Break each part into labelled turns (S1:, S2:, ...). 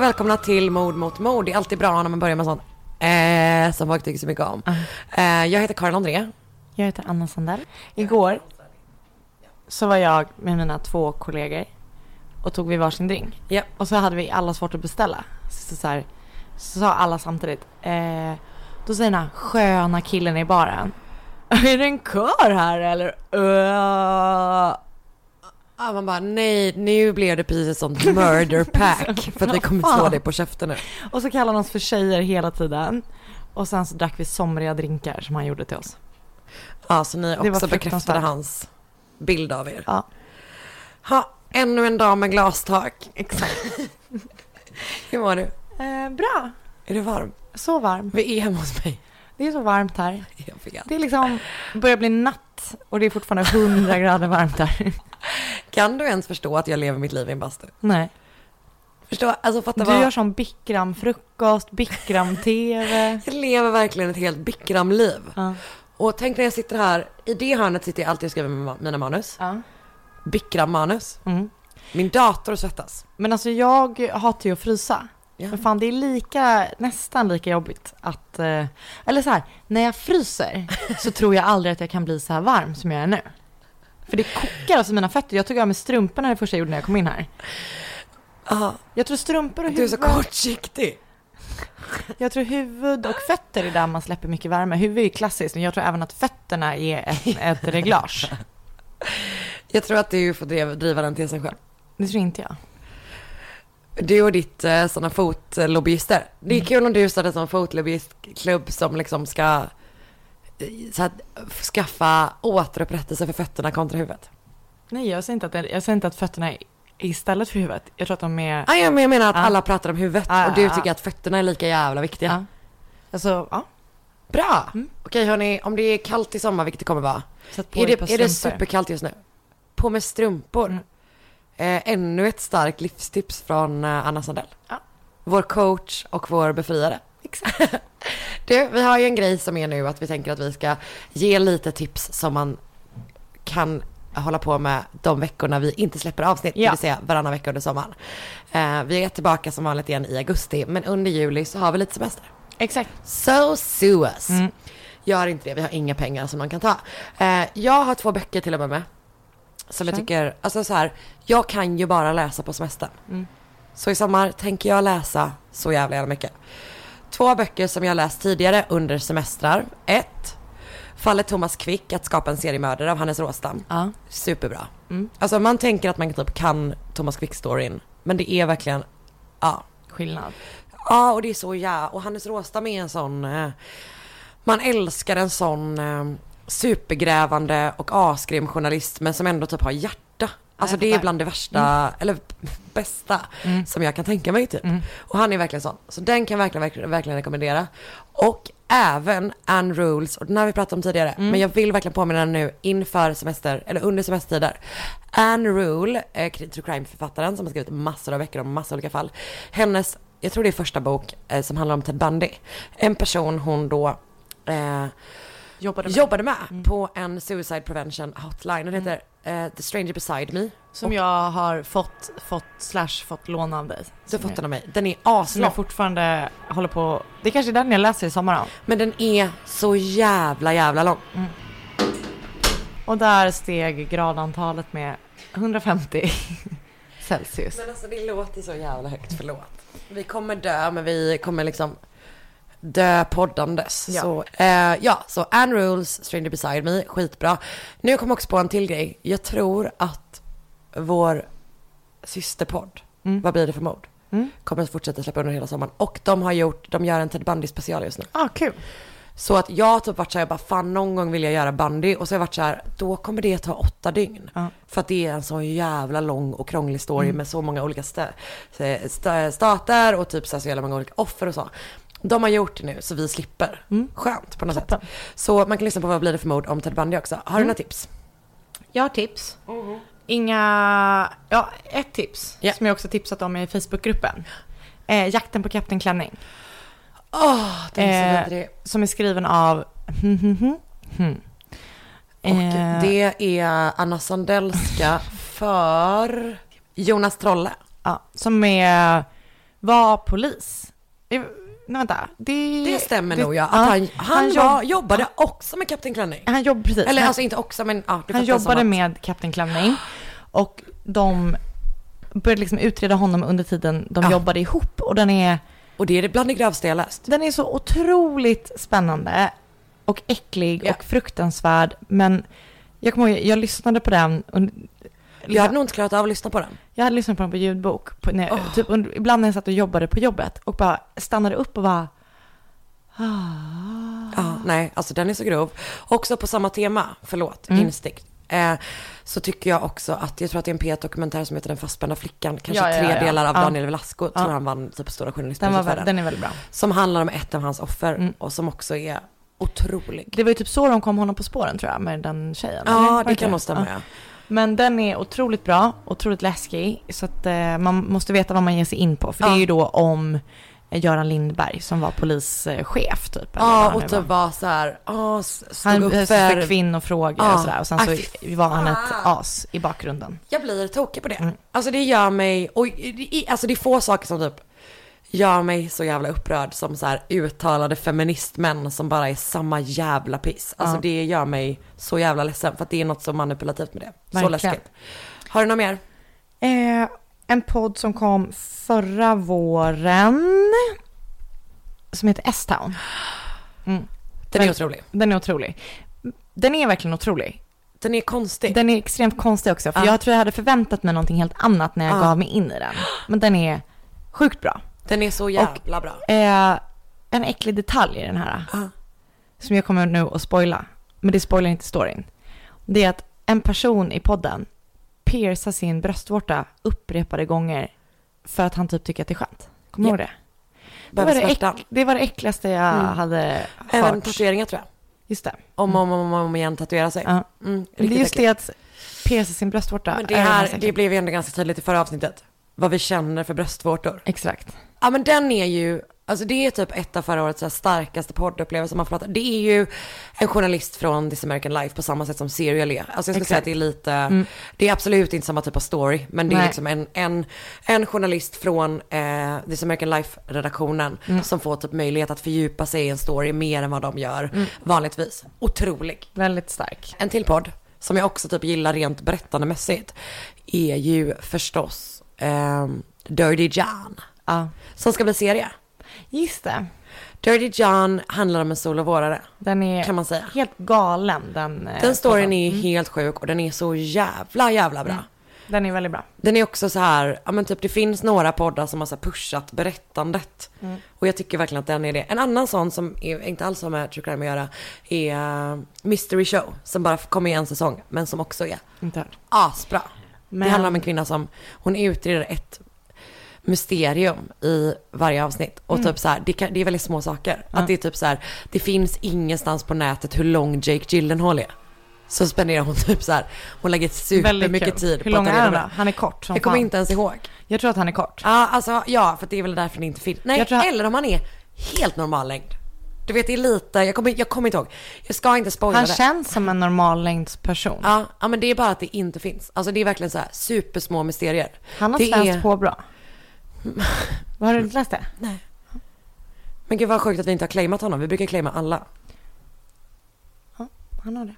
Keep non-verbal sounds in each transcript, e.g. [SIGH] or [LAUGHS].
S1: Och välkomna till Mord mot mord. Det är alltid bra när man börjar med sånt eh, som folk tycker så mycket om. Eh, jag heter Karin André.
S2: Jag heter Anna Sandell. Igår så var jag med mina två kollegor och tog vi varsin drink.
S1: Ja.
S2: Och så hade vi alla svårt att beställa. Så, så, här, så sa alla samtidigt. Eh, då säger den här sköna killen i baren. Är det en kör här eller? Uh.
S1: Ah, man bara nej, nu blev det precis ett sånt murder pack [LAUGHS] för att vi kommer slå dig på käften nu.
S2: Och så kallade han oss för tjejer hela tiden. Och sen så drack vi somriga drinkar som han gjorde till oss.
S1: Ja, så ni också bekräftade hans bild av er.
S2: Ja,
S1: Ha, ännu en dag med glastak.
S2: exakt. [LAUGHS]
S1: Hur mår du?
S2: Eh, bra.
S1: Är du varm?
S2: Så varm.
S1: Vi är hemma hos mig.
S2: Det är så varmt här. [LAUGHS] Det är liksom, börjar bli natt och det är fortfarande 100 grader varmt här. [LAUGHS]
S1: Kan du ens förstå att jag lever mitt liv i en bastu?
S2: Nej.
S1: Förstå, alltså fatta
S2: Du
S1: vad...
S2: gör som Bikram-frukost, Bikram-tv. [LAUGHS]
S1: Jag lever verkligen ett helt Bikram-liv.
S2: Ja.
S1: Och tänk när jag sitter här, i det hörnet sitter jag alltid och skriver mina manus.
S2: Ja.
S1: Bikram-manus.
S2: Mm.
S1: Min dator svettas.
S2: Men alltså jag hatar ju att frysa.
S1: Ja.
S2: Men fan det är lika, nästan lika jobbigt att, eh, eller så här, när jag fryser så [LAUGHS] tror jag aldrig att jag kan bli så här varm som jag är nu. För det kokar alltså mina fötter. Jag tog av mig strumporna det första jag gjorde när jag kom in här.
S1: Ja,
S2: Jag tror strumpor och
S1: du är så
S2: huvud,
S1: kortsiktig.
S2: jag tror huvud och fötter är där man släpper mycket värme. Huvud är ju klassiskt, men jag tror även att fötterna är ett, ett reglage. [LAUGHS]
S1: Jag tror att du får driva, den till sig själv.
S2: Det tror inte jag.
S1: Du och ditt eh, sådana fotlobbyister. Det är kul om du startar en sån fotlobbyistklubb som liksom ska eh, så att, skaffa återupprättelse för fötterna kontra huvudet.
S2: Nej, jag säger inte att, jag säger inte att fötterna är istället för huvudet. Jag tror att de är...
S1: Ah, ja, men jag menar att
S2: Ja.
S1: alla pratar om huvudet
S2: Ja,
S1: och du tycker
S2: ja.
S1: att fötterna är lika jävla viktiga.
S2: Alltså, ja.
S1: Bra!
S2: Mm.
S1: Okej hörni, om det är kallt i sommar, vilket det kommer vara. Är det, är det superkallt just nu? På med strumpor.
S2: Mm.
S1: Eh, ännu ett starkt livstips från eh, Anna Sandell.
S2: Ja.
S1: Vår coach och vår befriare.
S2: Exakt. [LAUGHS]
S1: Du, vi har ju en grej som är nu att vi tänker att vi ska ge lite tips som man kan hålla på med de veckorna vi inte släpper avsnitt, det
S2: Ja.
S1: vill säga varannan vecka under sommaren. Eh, vi är tillbaka som vanligt igen i augusti, men under juli så har vi lite semester.
S2: Exakt.
S1: So sue us.
S2: Mm.
S1: Gör inte det, vi har inga pengar som man kan ta. Eh, jag har två böcker till och med. Som jag tycker, alltså så här, jag kan ju bara läsa på semestern.
S2: Mm.
S1: Så i sommar tänker jag läsa så jävla jävla mycket. Två böcker som jag läst tidigare under semestrar. Ett, Fallet Thomas Quick, att skapa en seriemördare av Hannes Råstam.
S2: Ja.
S1: Superbra.
S2: Mm.
S1: Alltså man tänker att man typ kan Thomas Quick-storyn. Men det är verkligen, ja.
S2: Skillnad.
S1: Ja, och det är så ja. Och Hannes Råstam är en sån... Eh, man älskar en sån eh, supergrävande och asgrym journalist men som ändå typ har hjärta. Alltså det är bland det värsta, eller [LAUGHS] bästa
S2: Mm.
S1: som jag kan tänka mig typ.
S2: Mm.
S1: Och han är verkligen sån. Så den kan jag verkligen, verkligen, verkligen rekommendera. Och även Anne Rules, och den har vi pratat om tidigare,
S2: Mm.
S1: men jag vill verkligen påminna nu inför semester, eller under semestertider. Anne Rule, eh, true crime-författaren som har skrivit massor av böcker om massor av olika fall. Hennes, jag tror det är första bok eh, som handlar om Ted Bundy. En person hon då eh,
S2: Jobbade med.
S1: jobbade med
S2: Mm.
S1: på en suicide prevention hotline. Den heter eh, The Stranger Beside Me.
S2: Som
S1: Och-
S2: jag har fått, fått, slash fått låna av dig.
S1: Du har
S2: Som
S1: fått den av mig. Den är
S2: Som
S1: aslång.
S2: jag fortfarande håller på, det kanske är den jag läser i sommar då.
S1: Men den är så jävla jävla lång.
S2: Och där steg gradantalet med 150 [LAUGHS] Celsius.
S1: Men alltså det låter så jävla högt, förlåt. Vi kommer dö, men vi kommer liksom dö poddandes.
S2: Ja.
S1: Så, eh, ja, så Anne Rules, Stranger Beside Me, skitbra. Nu kom jag också på en till grej. Jag tror att vår systerpodd,
S2: Mm.
S1: Vad blir det för mord?
S2: Mm.
S1: Kommer att fortsätta släppa under hela sommaren. Och de har gjort, de gör en Ted Bundy special just nu.
S2: Ah, kul.
S1: Så att jag har typ varit såhär, bara fan någon gång vill jag göra bandy och så har jag varit så här, då kommer det ta åtta dygn.
S2: Ja.
S1: För att det är en så jävla lång och krånglig story
S2: Mm.
S1: med så många olika sta- sta- stater och typ så, här så jävla många olika offer och så. De har gjort det nu så vi slipper.
S2: Mm.
S1: Skönt på något sätt.
S2: Toppen.
S1: Så man kan lyssna på Vad blir det för mord om Ted Bundy också. Har du
S2: Mm.
S1: några tips?
S2: Jag har tips. Inga, ja ett tips
S1: Ja.
S2: som jag också tipsat om i Facebookgruppen. Eh, jakten på Kapten Klänning.
S1: Åh, den är
S2: Eh,
S1: så vidrig.
S2: Som är skriven av hmm.
S1: Och
S2: Eh,
S1: det är Anna Sandellska för Jonas Trolle.
S2: ja, som är var polis. Eh, Nej, vänta. Det,
S1: Det stämmer nog ja. Att
S2: ja,
S1: han, han,
S2: jobb-
S1: var, jobbade också med Kapten Klänning.
S2: Han jobbade precis.
S1: Eller
S2: han,
S1: alltså inte också men ja,
S2: han jobbade
S1: att-
S2: med Kapten Klänning och de började liksom utreda honom under tiden de
S1: Ja.
S2: jobbade ihop och den är,
S1: Och det är det bland det grövsta jag läst.
S2: den är så otroligt spännande och äcklig
S1: Ja.
S2: och fruktansvärd men jag kommer ihåg, jag lyssnade på den
S1: Jag hade nog inte klarat av att lyssna på den.
S2: Jag hade lyssnat på den på ljudbok, på, när,
S1: Åh.
S2: typ under, ibland när jag satt och jobbade på jobbet och bara stannade upp och bara... Ah.
S1: Ja, nej, alltså den är så grov. Också på samma tema, förlåt,
S2: Mm.
S1: instinkt. Eh, så tycker jag också att, jag tror att det är en P1-dokumentär som heter Den fastspända flickan. Kanske
S2: Ja, ja,
S1: tre
S2: ja.
S1: delar av. Daniel Velasco, tror han vann typ Stora journalistpriset för den.
S2: den är väldigt bra.
S1: Som handlar om ett av hans offer
S2: Mm.
S1: och som också är otrolig.
S2: Det var ju typ så de kom honom på spåren tror jag, med den tjejen.
S1: Ja, det kan nog stämma
S2: Ja. Men den är otroligt bra, otroligt läskig. Så att eh, man måste veta vad man ger sig in på. För det
S1: Ja.
S2: är ju då om eh, Göran Lindberg som var polischef typ.
S1: Ja, och typ
S2: var.
S1: så här, s- stod
S2: Han
S1: upp
S2: för
S1: för...
S2: kvinnofrågor
S1: Ja.
S2: och sådär. Och sen så
S1: Aj,
S2: var han ett as i bakgrunden.
S1: Jag blir tokig på det.
S2: Mm.
S1: Alltså det gör mig, och det- alltså det är få saker som typ gör mig så jävla upprörd som så här uttalade feministmän som bara är samma jävla piss. Alltså
S2: Ja.
S1: det gör mig så jävla ledsen för att det är något så manipulativt med det. Så
S2: Verkligen.
S1: läskigt. Har du något mer?
S2: Eh, en podd som kom förra våren. Som heter S-Town. Mm.
S1: Den är otrolig.
S2: Den är otrolig. Den är verkligen otrolig.
S1: Den är konstig.
S2: Den är extremt konstig också. För
S1: Ja.
S2: jag tror jag hade förväntat mig någonting helt annat när jag
S1: Ja.
S2: gav mig in i den. Men den är sjukt bra.
S1: Den är så jävla bra.
S2: Eh, en äcklig detalj i den här.
S1: Ja.
S2: Som jag kommer nu att spoila. Men det spoilar inte storyn. Det är att en person i podden piercar sin bröstvårta upprepade gånger. För att han typ tycker att det är skönt. Kommer du
S1: Ja.
S2: ihåg det? Det var det, äck, det var det äckligaste jag
S1: Mm.
S2: hade
S1: Även
S2: hört.
S1: tatueringar tror jag.
S2: Just det.
S1: Om och om, om, om igen tatuera sig.
S2: Ja.
S1: Mm,
S2: Det är just
S1: äckligt.
S2: det att pierca sin bröstvårta.
S1: Men det
S2: är
S1: här, det blev ju ändå ganska tydligt i förra avsnittet. Vad vi känner för bröstvårtor.
S2: Exakt.
S1: Ja men den är ju, alltså det är typ ett av förra årets så här starkaste poddupplevelser man får prata. Det är ju en journalist från This American Life på samma sätt som Serial är. Alltså jag skulle
S2: Exakt.
S1: säga att det är lite,
S2: Mm.
S1: det är absolut inte samma typ av story. Men det är
S2: Nej.
S1: liksom en, en, en journalist från eh, This American Life-redaktionen
S2: Mm.
S1: som får typ möjlighet att fördjupa sig i en story mer än vad de gör
S2: Mm.
S1: vanligtvis. Otrolig.
S2: Väldigt stark.
S1: En till podd som jag också typ gillar rent berättandemässigt är ju förstås ehm, Dirty John.
S2: Ja.
S1: Som ska bli serie.
S2: Just det.
S1: Dirty John handlar om en solovårare,
S2: Den är
S1: kan man säga.
S2: helt galen den. eh,
S1: Den storyn är helt sjuk och den är så jävla, jävla bra.
S2: Mm. Den är väldigt bra.
S1: Den är också så här, ja men typ det finns några poddar som har så pushat berättandet.
S2: Mm.
S1: Och jag tycker verkligen att den är det. En annan sån som är, inte alls har med true crime att göra är uh, Mystery Show. Som bara kommer i en säsong, men som också är
S2: Inte
S1: asbra.
S2: Men,
S1: Det handlar om en kvinna som, hon utreder ett mysterium i varje avsnitt. Och
S2: Mm.
S1: typ så här, det, kan, det är väldigt små saker.
S2: Ja.
S1: Att det är typ så här, det finns ingenstans på nätet hur lång Jake Gyllenhaal är. Så spenderar hon typ så här, hon lägger supermycket tid
S2: Hur
S1: på
S2: lång
S1: att
S2: är
S1: ta
S2: han
S1: reda på
S2: Han är kort som
S1: Jag kommer
S2: fan.
S1: inte ens ihåg.
S2: Jag tror att han är kort.
S1: Ja, alltså ja, för det är väl därför det inte finns. Nej,
S2: han-
S1: eller om han är helt normal längd. Du vet, det är lite, jag kommer, jag kommer inte ihåg. Jag ska inte spoila
S2: Han
S1: det.
S2: känns som en normallängdsperson.
S1: Ja, ja, men det är bara att det inte finns. Alltså det är verkligen så här supersmå mysterier.
S2: Han har
S1: det
S2: svenskt
S1: är-
S2: på bra. [LAUGHS] Har du inte läst det?
S1: Nej. Men gud vad sjukt att vi inte har claimat honom. Vi brukar claima alla.
S2: Han har det.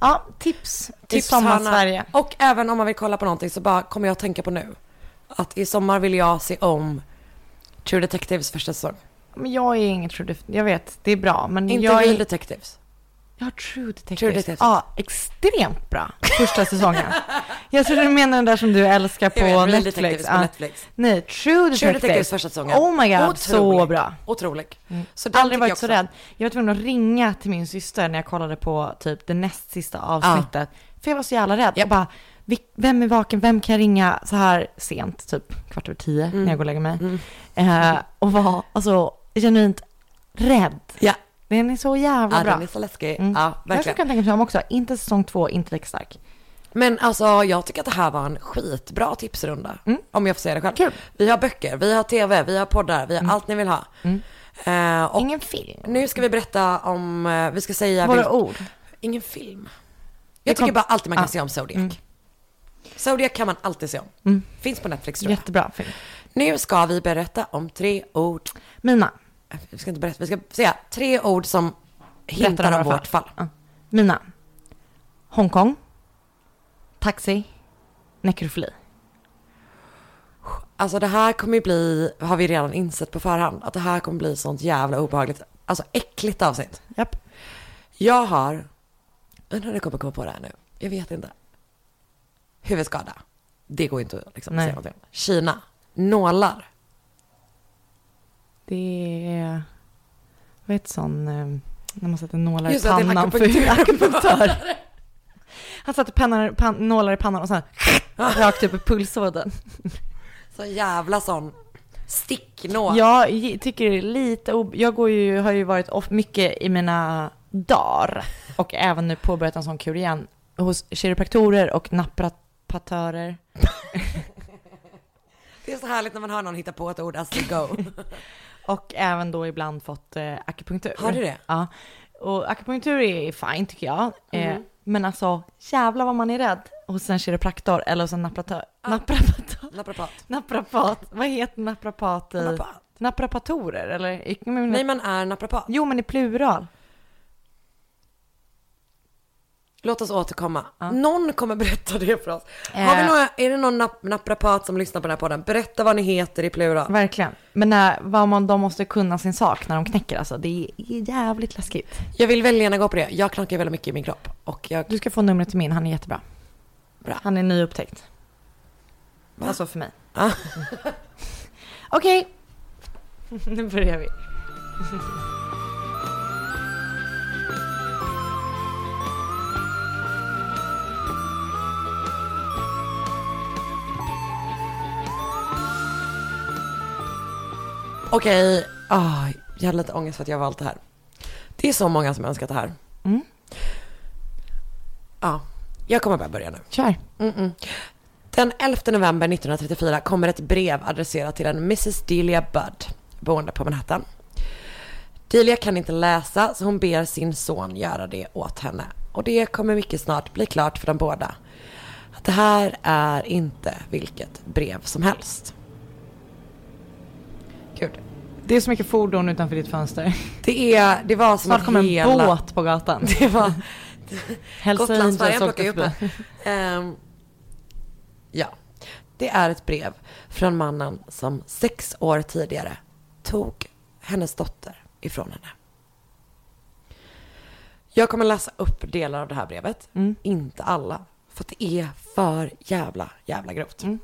S2: Ja, tips till
S1: Tips,
S2: Sommar-Sverige.
S1: Och även om man vill kolla på någonting så bara kommer jag att tänka på nu. Att i sommar vill jag se om True Detectives första säsong.
S2: Men jag är inget True Detectives. Jag vet, det är bra. Men
S1: Inte
S2: jag
S1: Real
S2: är...
S1: Detectives.
S2: Ja, True Detectives.
S1: True Detectives.
S2: Ja, extremt bra. Första säsongen. jag tror du menar den där som du älskar på
S1: vet,
S2: Netflix.
S1: På
S2: Ja.
S1: Netflix.
S2: Nej, True Detectives.
S1: True Detectives första säsongen.
S2: Oh my god, så
S1: Otrolig.
S2: bra.
S1: Otrolig.
S2: Mm.
S1: Så
S2: Aldrig varit så rädd. Jag var tvungen att ringa till min syster när jag kollade på typ det näst sista avsnittet. För jag var så jävla rädd.
S1: Japp.
S2: Jag bara, "Vi- vem är vaken? Vem kan jag ringa så här sent? Typ kvart över tio
S1: Mm.
S2: när jag går och lägger mig.
S1: Mm.
S2: Eh, och var alltså genuint rädd.
S1: Ja,
S2: Den är så jävla
S1: ja
S2: bra.
S1: den är så läskig.
S2: Mm.
S1: Ja, verkligen.
S2: kunna tänka mig om också. Inte säsong två, inte lika stark.
S1: Men alltså jag tycker att det här var en skitbra tipsrunda.
S2: Mm.
S1: Om jag får säga det själv.
S2: Kul.
S1: Vi har böcker, vi har tv, vi har poddar, vi har
S2: Mm.
S1: allt ni vill ha. Och
S2: Ingen film.
S1: nu ska vi berätta om, eh, vi ska säga
S2: Våra
S1: vil-
S2: ord.
S1: Ingen film.
S2: Det
S1: Jag tycker
S2: kom-
S1: bara alltid man kan
S2: Ah.
S1: se om Zodiac.
S2: Mm.
S1: Zodiac kan man alltid se om.
S2: Mm.
S1: Finns på Netflix tror jag.
S2: Jättebra film.
S1: Nu ska vi berätta om tre ord.
S2: Mina.
S1: Vi ska inte berätta, vi ska säga tre ord som hintar
S2: om
S1: vårt fall.
S2: Ja. Mina. Hongkong. Taxi. Nekrofili.
S1: Alltså det här kommer ju bli, har vi redan insett på förhand, att det här kommer bli sånt jävla obehagligt, alltså äckligt avsnitt.
S2: Japp.
S1: Jag har, undrar om jag kommer komma på det här nu, jag vet inte. Huvudskada, det går inte att liksom säga någonting. Kina, nålar,
S2: Det är... Vad heter sån... eh, När man sätter nålar
S1: Just
S2: i pannan för
S1: akupunktör.
S2: Han satte pennar, pan, nålar i pannan och sen [LAUGHS] rakt upp i pulsådern.
S1: så jävla sån sticknål.
S2: Jag tycker det är lite ob- Jag går ju, har ju varit off mycket i mina dagar och även nu påbörjat en sån kur igen hos kiropraktorer och naprapatörer. [LAUGHS]
S1: Det är så härligt när man hör någon hitta på ett ord as they go. [LAUGHS]
S2: Och även då ibland fått eh, akupunktur.
S1: Har du det?
S2: Ja. Och akupunktur är fine tycker jag. Eh,
S1: Mhm.
S2: men alltså jävla vad man är rädd hos en kiropraktor eller hos en napratör.
S1: Ja.
S2: Naprapator.
S1: Naprapat.
S2: Naprapat. Vad heter naprapat i?
S1: Naprapat.
S2: Naprapatorer eller?
S1: Nej, man är naprapat.
S2: Jo men i plural.
S1: Låt oss återkomma.
S2: Ja.
S1: Någon kommer berätta det för oss.
S2: Eh.
S1: Har vi några, är det någon nap- naprapat som lyssnar på den här podden? Berätta vad ni heter i plural.
S2: Verkligen. Men när, vad man, de måste kunna sin sak när de knäcker alltså. Det är jävligt läskigt.
S1: Jag vill väldigt gärna gå på det. Jag knackar väldigt mycket i min kropp. Och jag...
S2: Du ska få numret till min, han är jättebra.
S1: Bra.
S2: Han är nyupptäckt.
S1: Va?
S2: Alltså för mig.
S1: Ah. [LAUGHS]
S2: Okej. [LAUGHS] nu börjar vi. [LAUGHS]
S1: Okej, ah, jag hade lite ångest för att jag har valt det här. Det är så många som önskat det här.
S2: Mm.
S1: Ja, jag kommer bara börja nu.
S2: Kör.
S1: Mm-mm. Den 11 november 1934 kommer ett brev adresserat till en Mrs Delia Budd, boende på Manhattan. Delia kan inte läsa så hon ber sin son göra det åt henne. Och det kommer mycket snart bli klart för de båda. Att det här är inte vilket brev som helst. Gud.
S2: Det är så mycket fordon utanför ditt fönster.
S1: Det, är, det var som
S2: Snart kommer en
S1: hela...
S2: båt på gatan. [LAUGHS]
S1: Det var... Gotlandsfärjan
S2: åkte
S1: upp det. Ehm, ja, det är ett brev från mannen som sex år tidigare tog hennes dotter ifrån henne. Jag kommer läsa upp delar av det här brevet,
S2: Mm.
S1: inte alla, för det är för jävla, jävla grovt.
S2: Mm.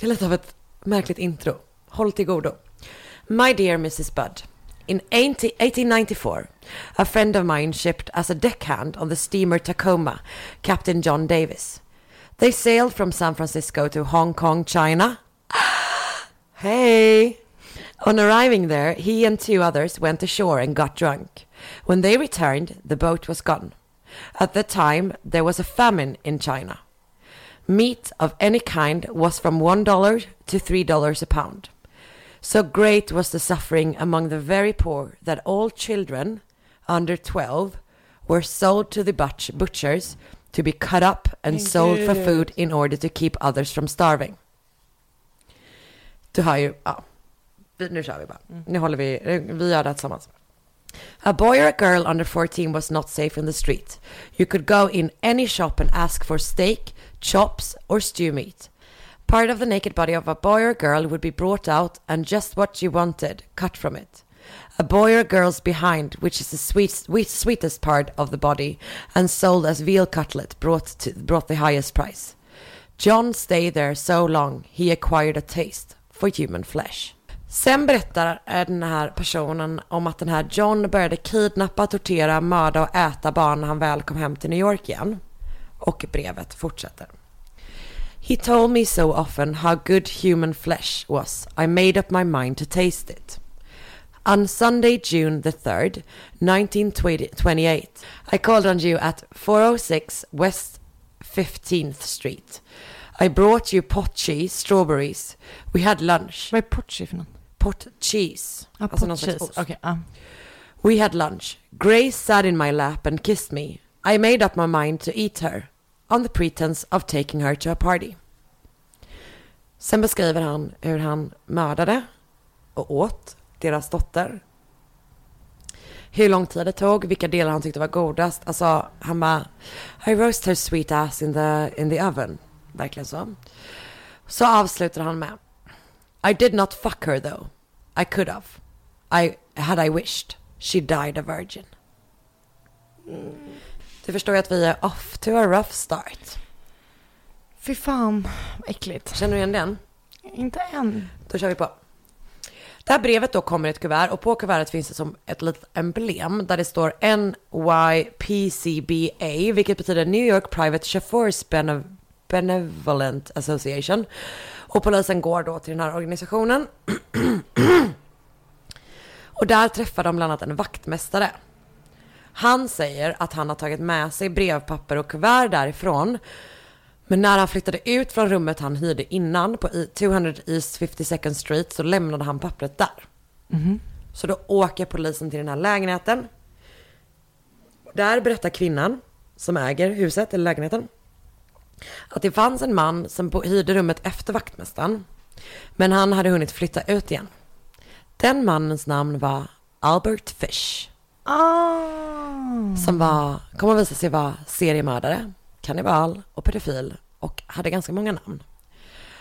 S1: Det lite av ett märkligt intro. Håll till godo. My dear Mrs. Budd. In 80 1894, a friend of mine shipped as a deckhand on the steamer Tacoma, Captain John Davis. They sailed from San Francisco to Hong Kong, China. [GASPS] hey! On arriving there, he and two others went ashore and got drunk. When they returned, the boat was gone. At the time, there was a famine in China. Meat of any kind was from $1 to $3 a pound. So great was the suffering among the very poor that all children under 12 were sold to the butch- butchers to be cut up and
S2: Men
S1: sold for food in order to keep others from starving. Du hör ju, ja. Nu kör vi bara. Mm. Nu håller vi, vi gör det tillsammans. A boy or a girl under 14 was not safe in the street. You could go in any shop and ask for steak, chops, or stew meat. Part of the naked body of a boy or girl would be brought out and just what you wanted cut from it. A boy or girl's behind, which is the sweet, sweet, sweetest part of the body, and sold as veal cutlet, brought, to, brought the highest price. John stayed there so long he acquired a taste for human flesh. Sen berättar den här personen om att den här John började kidnappa, tortera, mörda och äta barn när han väl kom hem till New York igen. Och brevet fortsätter. He told me so often how good human flesh was, I made up my mind to taste it. On Sunday, June the 3rd, 1928, I called on you at 406 West 15th Street. I brought you pot cheese, strawberries. We had lunch.
S2: Vad är Porchi för något?
S1: Pot cheese.
S2: Ja,
S1: Alltså
S2: pot cheese. Okej, ja.
S1: We had lunch. Grace sat in my lap and kissed me. I made up my mind to eat her on the pretense of taking her to a party. Sen beskriver han hur han mördade och åt deras dotter. Hur lång tid det tog, vilka delar han tyckte var godast. Alltså, han bara, I roast her sweet ass in the, in the oven. Verkligen så. Så avslutar han med, I did not fuck her though. I could have. I, had I wished. She died a virgin. Mm. Du förstår ju att vi är off to a rough start.
S2: Fy fan, äckligt.
S1: Känner du igen den?
S2: Inte än.
S1: Då kör vi på. Det här brevet då kommer i ett kuvert och på kuvertet finns det som ett litet emblem där det står NYPCBA, vilket betyder New York Private Chauffeurs Benev- Benevolent Association. Och polisen går då till den här organisationen. [CLEARS THROAT] och där träffar de bland annat en vaktmästare. Han säger att han har tagit med sig brevpapper och kuvert därifrån. Men när han flyttade ut från rummet han hyrde innan på i- 200 East 52nd Street så lämnade han pappret där. Så då åker polisen till den här lägenheten. Där berättar kvinnan som äger huset eller lägenheten att det fanns en man som hyrde rummet efter vaktmästaren. Men han hade hunnit flytta ut igen. Den mannens namn var Albert Fish.
S2: Ah.
S1: Som var, kommer att visa sig vara seriemördare, kannibal och pedofil och hade ganska många namn.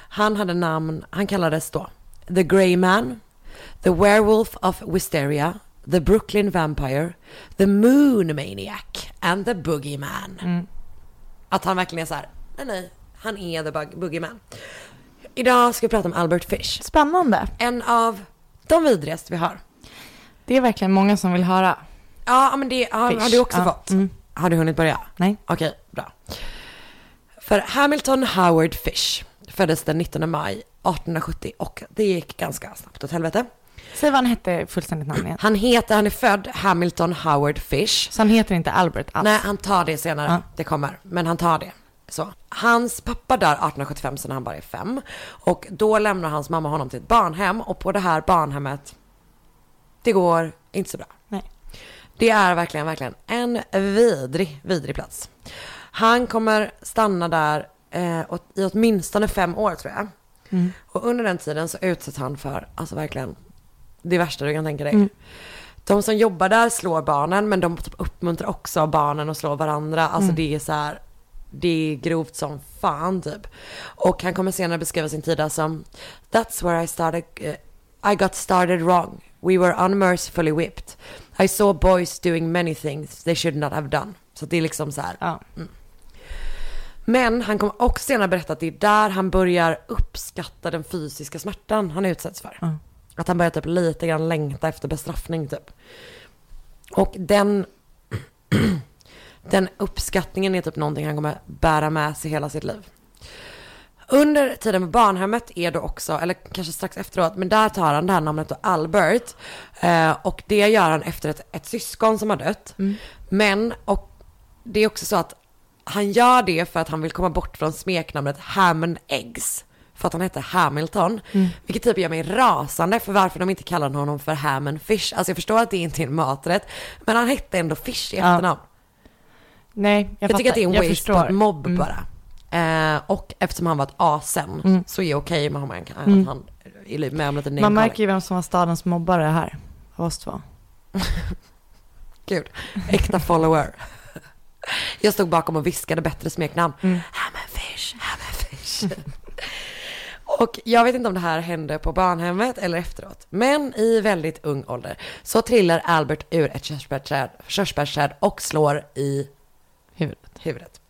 S1: Han hade namn, han kallades då The Grey Man, The Werewolf of Wisteria, The Brooklyn Vampire, The Moon Maniac and The Boogeyman. Att han verkligen är så här, nej nej, han är The Bug- Boogeyman. Idag ska vi prata om Albert Fish.
S2: Spännande.
S1: En av de vidrigaste vi har.
S2: Det är verkligen många som vill höra.
S1: Ja, men det har,
S2: Fish.
S1: har du också
S2: Ja,
S1: fått.
S2: mm.
S1: Har du hunnit börja?
S2: Nej.
S1: Okej, bra. För Hamilton Howard Fish föddes den 19 maj 1870 och det gick ganska snabbt åt helvete.
S2: Säg vad han hette fullständigt namn igen.
S1: Han heter, han är född Hamilton Howard Fish.
S2: Så han heter inte Albert alls?
S1: Nej, han tar det senare.
S2: Ja.
S1: Det kommer. Men han tar det. Så. Hans pappa dör 1875 så när han bara är fem. Och då lämnar hans mamma honom till ett barnhem. Och på det här barnhemmet, det går inte så bra. Det är verkligen, verkligen en vidrig, vidrig plats. Han kommer stanna där eh, åt- i åtminstone fem år tror jag.
S2: Mm.
S1: Och under den tiden så utsätts han för, alltså verkligen, det värsta du kan tänka dig.
S2: Mm.
S1: De som jobbar där slår barnen, men de typ uppmuntrar också barnen att slå varandra. Alltså
S2: Mm.
S1: det är så här, det är grovt som fan typ. Och han kommer senare beskriva sin tid som That's where I started, eh, I got started wrong. We were unmercifully whipped. I saw boys doing many things they should not have done. Så det är liksom så här.
S2: Ja.
S1: Men han kommer också senare berätta att det är där han börjar uppskatta den fysiska smärtan han utsätts för.
S2: Mm.
S1: Att han börjar typ lite grann längta efter bestraffning typ. Och den, [CLEARS THROAT] den uppskattningen är typ någonting han kommer bära med sig hela sitt liv. Under tiden på barnhemmet är då också, eller kanske strax efteråt, men där tar han det här namnet då Albert. Eh, och det gör han efter ett, ett syskon som har dött. Men, och det är också så att han gör det för att han vill komma bort från smeknamnet Ham and Eggs. För att han heter Hamilton. Vilket typ gör mig rasande för varför de inte kallar honom för Ham and Fish. Alltså jag förstår att det inte är en maträtt. Men han hette ändå Fish i
S2: Ja.
S1: efternamn.
S2: Nej, jag,
S1: Jag, tycker att det är en waste på mobb
S2: Mm.
S1: bara. Eh, och eftersom han var ett asen
S2: Mm.
S1: så är det okej med honom
S2: Mm.
S1: han är med om lite
S2: Man märker ju vem som var stadens mobbare här. Av oss två. [LAUGHS]
S1: Gud, äkta follower. Jag stod bakom och viskade bättre smeknamn.
S2: Mm.
S1: Ham and fish, ham and fish. [LAUGHS] och jag vet inte om det här hände på barnhemmet eller efteråt. Men i väldigt ung ålder så trillar Albert ur ett körsbärsträd, körsbärsträd och slår i
S2: Huvudet.
S1: huvudet.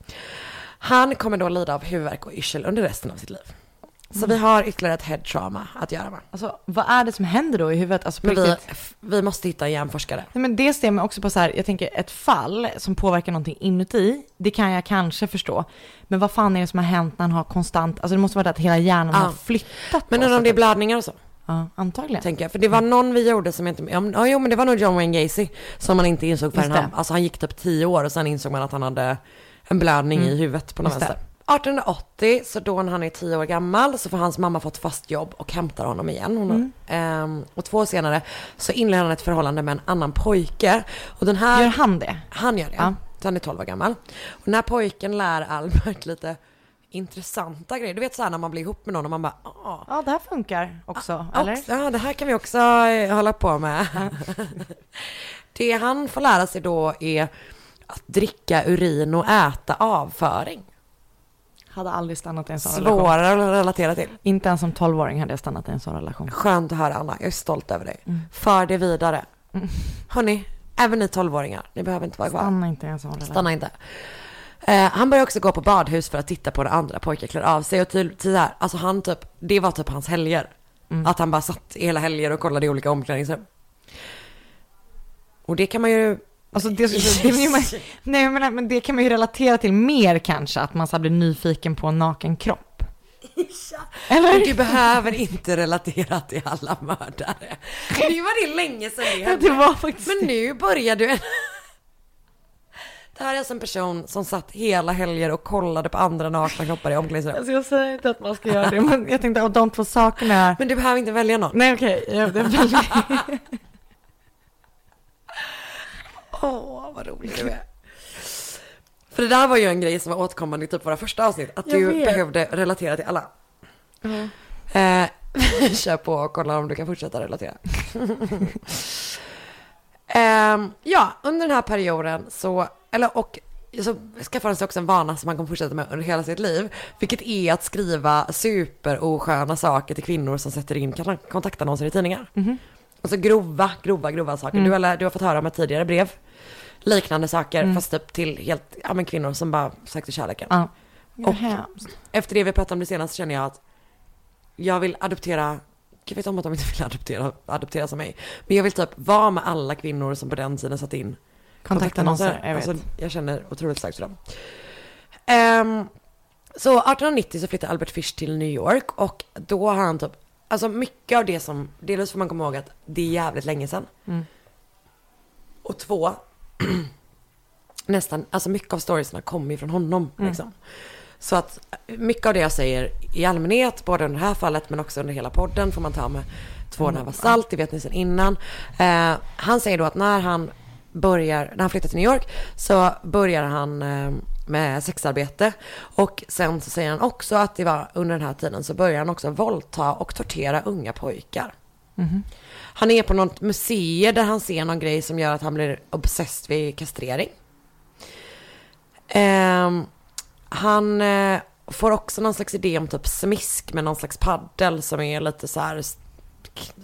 S1: Han kommer då lida av huvudvärk och yrsel under resten av sitt liv. Så
S2: Mm.
S1: vi har ytterligare ett head trauma att göra med.
S2: Alltså, vad är det som händer då i huvudet? Alltså, på
S1: vi, vi måste hitta en hjärnforskare.
S2: Nej, men det stämmer också på så här, jag tänker ett fall som påverkar någonting inuti, det kan jag kanske förstå. Men vad fan är det som har hänt när han har konstant, alltså det måste vara det att hela hjärnan
S1: Ja.
S2: har flyttat
S1: Men undrar om det är blödningar och så.
S2: Ja, antagligen.
S1: tänker jag. För det var någon vi gjorde som inte, ja, jo men det var nog John Wayne Gacy som man inte insåg förrän han, alltså han gick typ tio år och sen insåg man att han hade en blödning i huvudet på något
S2: Mm.
S1: Vänster. 1880, så då när han är tio år gammal så får hans mamma fått fast jobb och hämtar honom igen. Hon,
S2: Mm.
S1: ehm, och två år senare så inleder han ett förhållande med en annan pojke. Och den här,
S2: Gör han det?
S1: han gör det.
S2: Ja.
S1: Så han är 12 år gammal. Och när pojken lär Albert lite intressanta grejer. Du vet så här när man blir ihop med någon och man bara, ah,
S2: Ja, det här funkar också,
S1: Ja,
S2: eller?
S1: också- Ja, det här kan vi också eh, hålla på med. [LAUGHS] det han får lära sig då är att dricka urin och äta avföring.
S2: Hade aldrig stannat i en sån relation.
S1: Svårare att relatera till.
S2: Inte ens som 12-åring hade jag stannat i en sån relation.
S1: Skönt att höra Anna, jag är stolt över dig.
S2: Mm.
S1: För det vidare.
S2: Mm.
S1: Hörni, även ni 12-åringar, ni behöver inte vara kvar.
S2: Stanna inte i en sån relation.
S1: Stanna inte. Eh, han börjar också gå på badhus för att titta på när andra pojkar klär av sig och till, till det här, alltså han typ, det var typ hans helger.
S2: Mm.
S1: Att han bara satt hela helger och kollade i olika omklädningsrum. Och det kan man ju...
S2: Alltså det, det, det, man, [LAUGHS] nej, men, men det kan man ju relatera till mer kanske, att man så blir nyfiken på en naken kropp.
S1: Men
S2: Eller?
S1: du behöver inte relatera till alla mördare. Nu var det länge sedan det
S2: Ja,
S1: hände.
S2: det var faktiskt
S1: Men nu börjar du... En... Det här är alltså en person som satt hela helger och kollade på andra nakna kroppar i omklädningsrum.
S2: Alltså jag säger inte att man ska göra det, men jag tänkte att de två sakerna är...
S1: Men du behöver inte välja någon.
S2: Nej okej, jag- [LAUGHS] väldigt...
S1: Åh, vad rolig du är. För det där var ju en grej som var återkommande i typ våra första avsnitt. Att
S2: Jag
S1: du
S2: vet.
S1: behövde relatera till alla. Eh, [LAUGHS] kör på och kolla om du kan fortsätta relatera. [LAUGHS] Ehm, ja, under den här perioden så, eller och så skaffade han sig också en vana som han kommer fortsätta med under hela sitt liv. Vilket är att skriva superosköna saker till kvinnor som sätter in kon- kontaktannonser i tidningar.
S2: Mhm.
S1: Alltså grova, grova, grova saker.
S2: Mm.
S1: Du, har, du har fått höra om ett tidigare brev. Liknande saker,
S2: Mm.
S1: fast typ till helt, ja men kvinnor som bara sökte kärleken.
S2: Ja.
S1: Och-. Efter det vi pratade om det senast känner jag att jag vill adoptera, jag vet om att de inte vill adoptera, adoptera som mig. Men jag vill typ vara med alla kvinnor som på den tiden satt in
S2: Kontaktannonser, jag vet.
S1: Alltså, jag känner otroligt starkt för dem. Ehm, så 1890 så flyttar Albert Fish till New York och då har han typ, alltså mycket av det som, dels får man komma ihåg att det är jävligt länge sedan.
S2: Mm.
S1: Och två, [CLEARS THROAT] nästan, alltså mycket av storiesna kommer ju från honom
S2: Mm.
S1: liksom. Så att mycket av det jag säger i allmänhet, både under det här fallet men också under hela podden får man ta med två nävar salt, det vet ni sedan innan. Eh, han säger då att när han börjar, när han flyttar till New York så börjar han eh, med sexarbete och sen så säger han också att det var under den här tiden så börjar han också våldta och tortera unga pojkar.
S2: Mhm.
S1: Han är på något museum där han ser någon grej som gör att han blir obsessed vid kastrering. Ehm, han eh, får också någon slags idé om typ smisk med någon slags paddel som är lite så här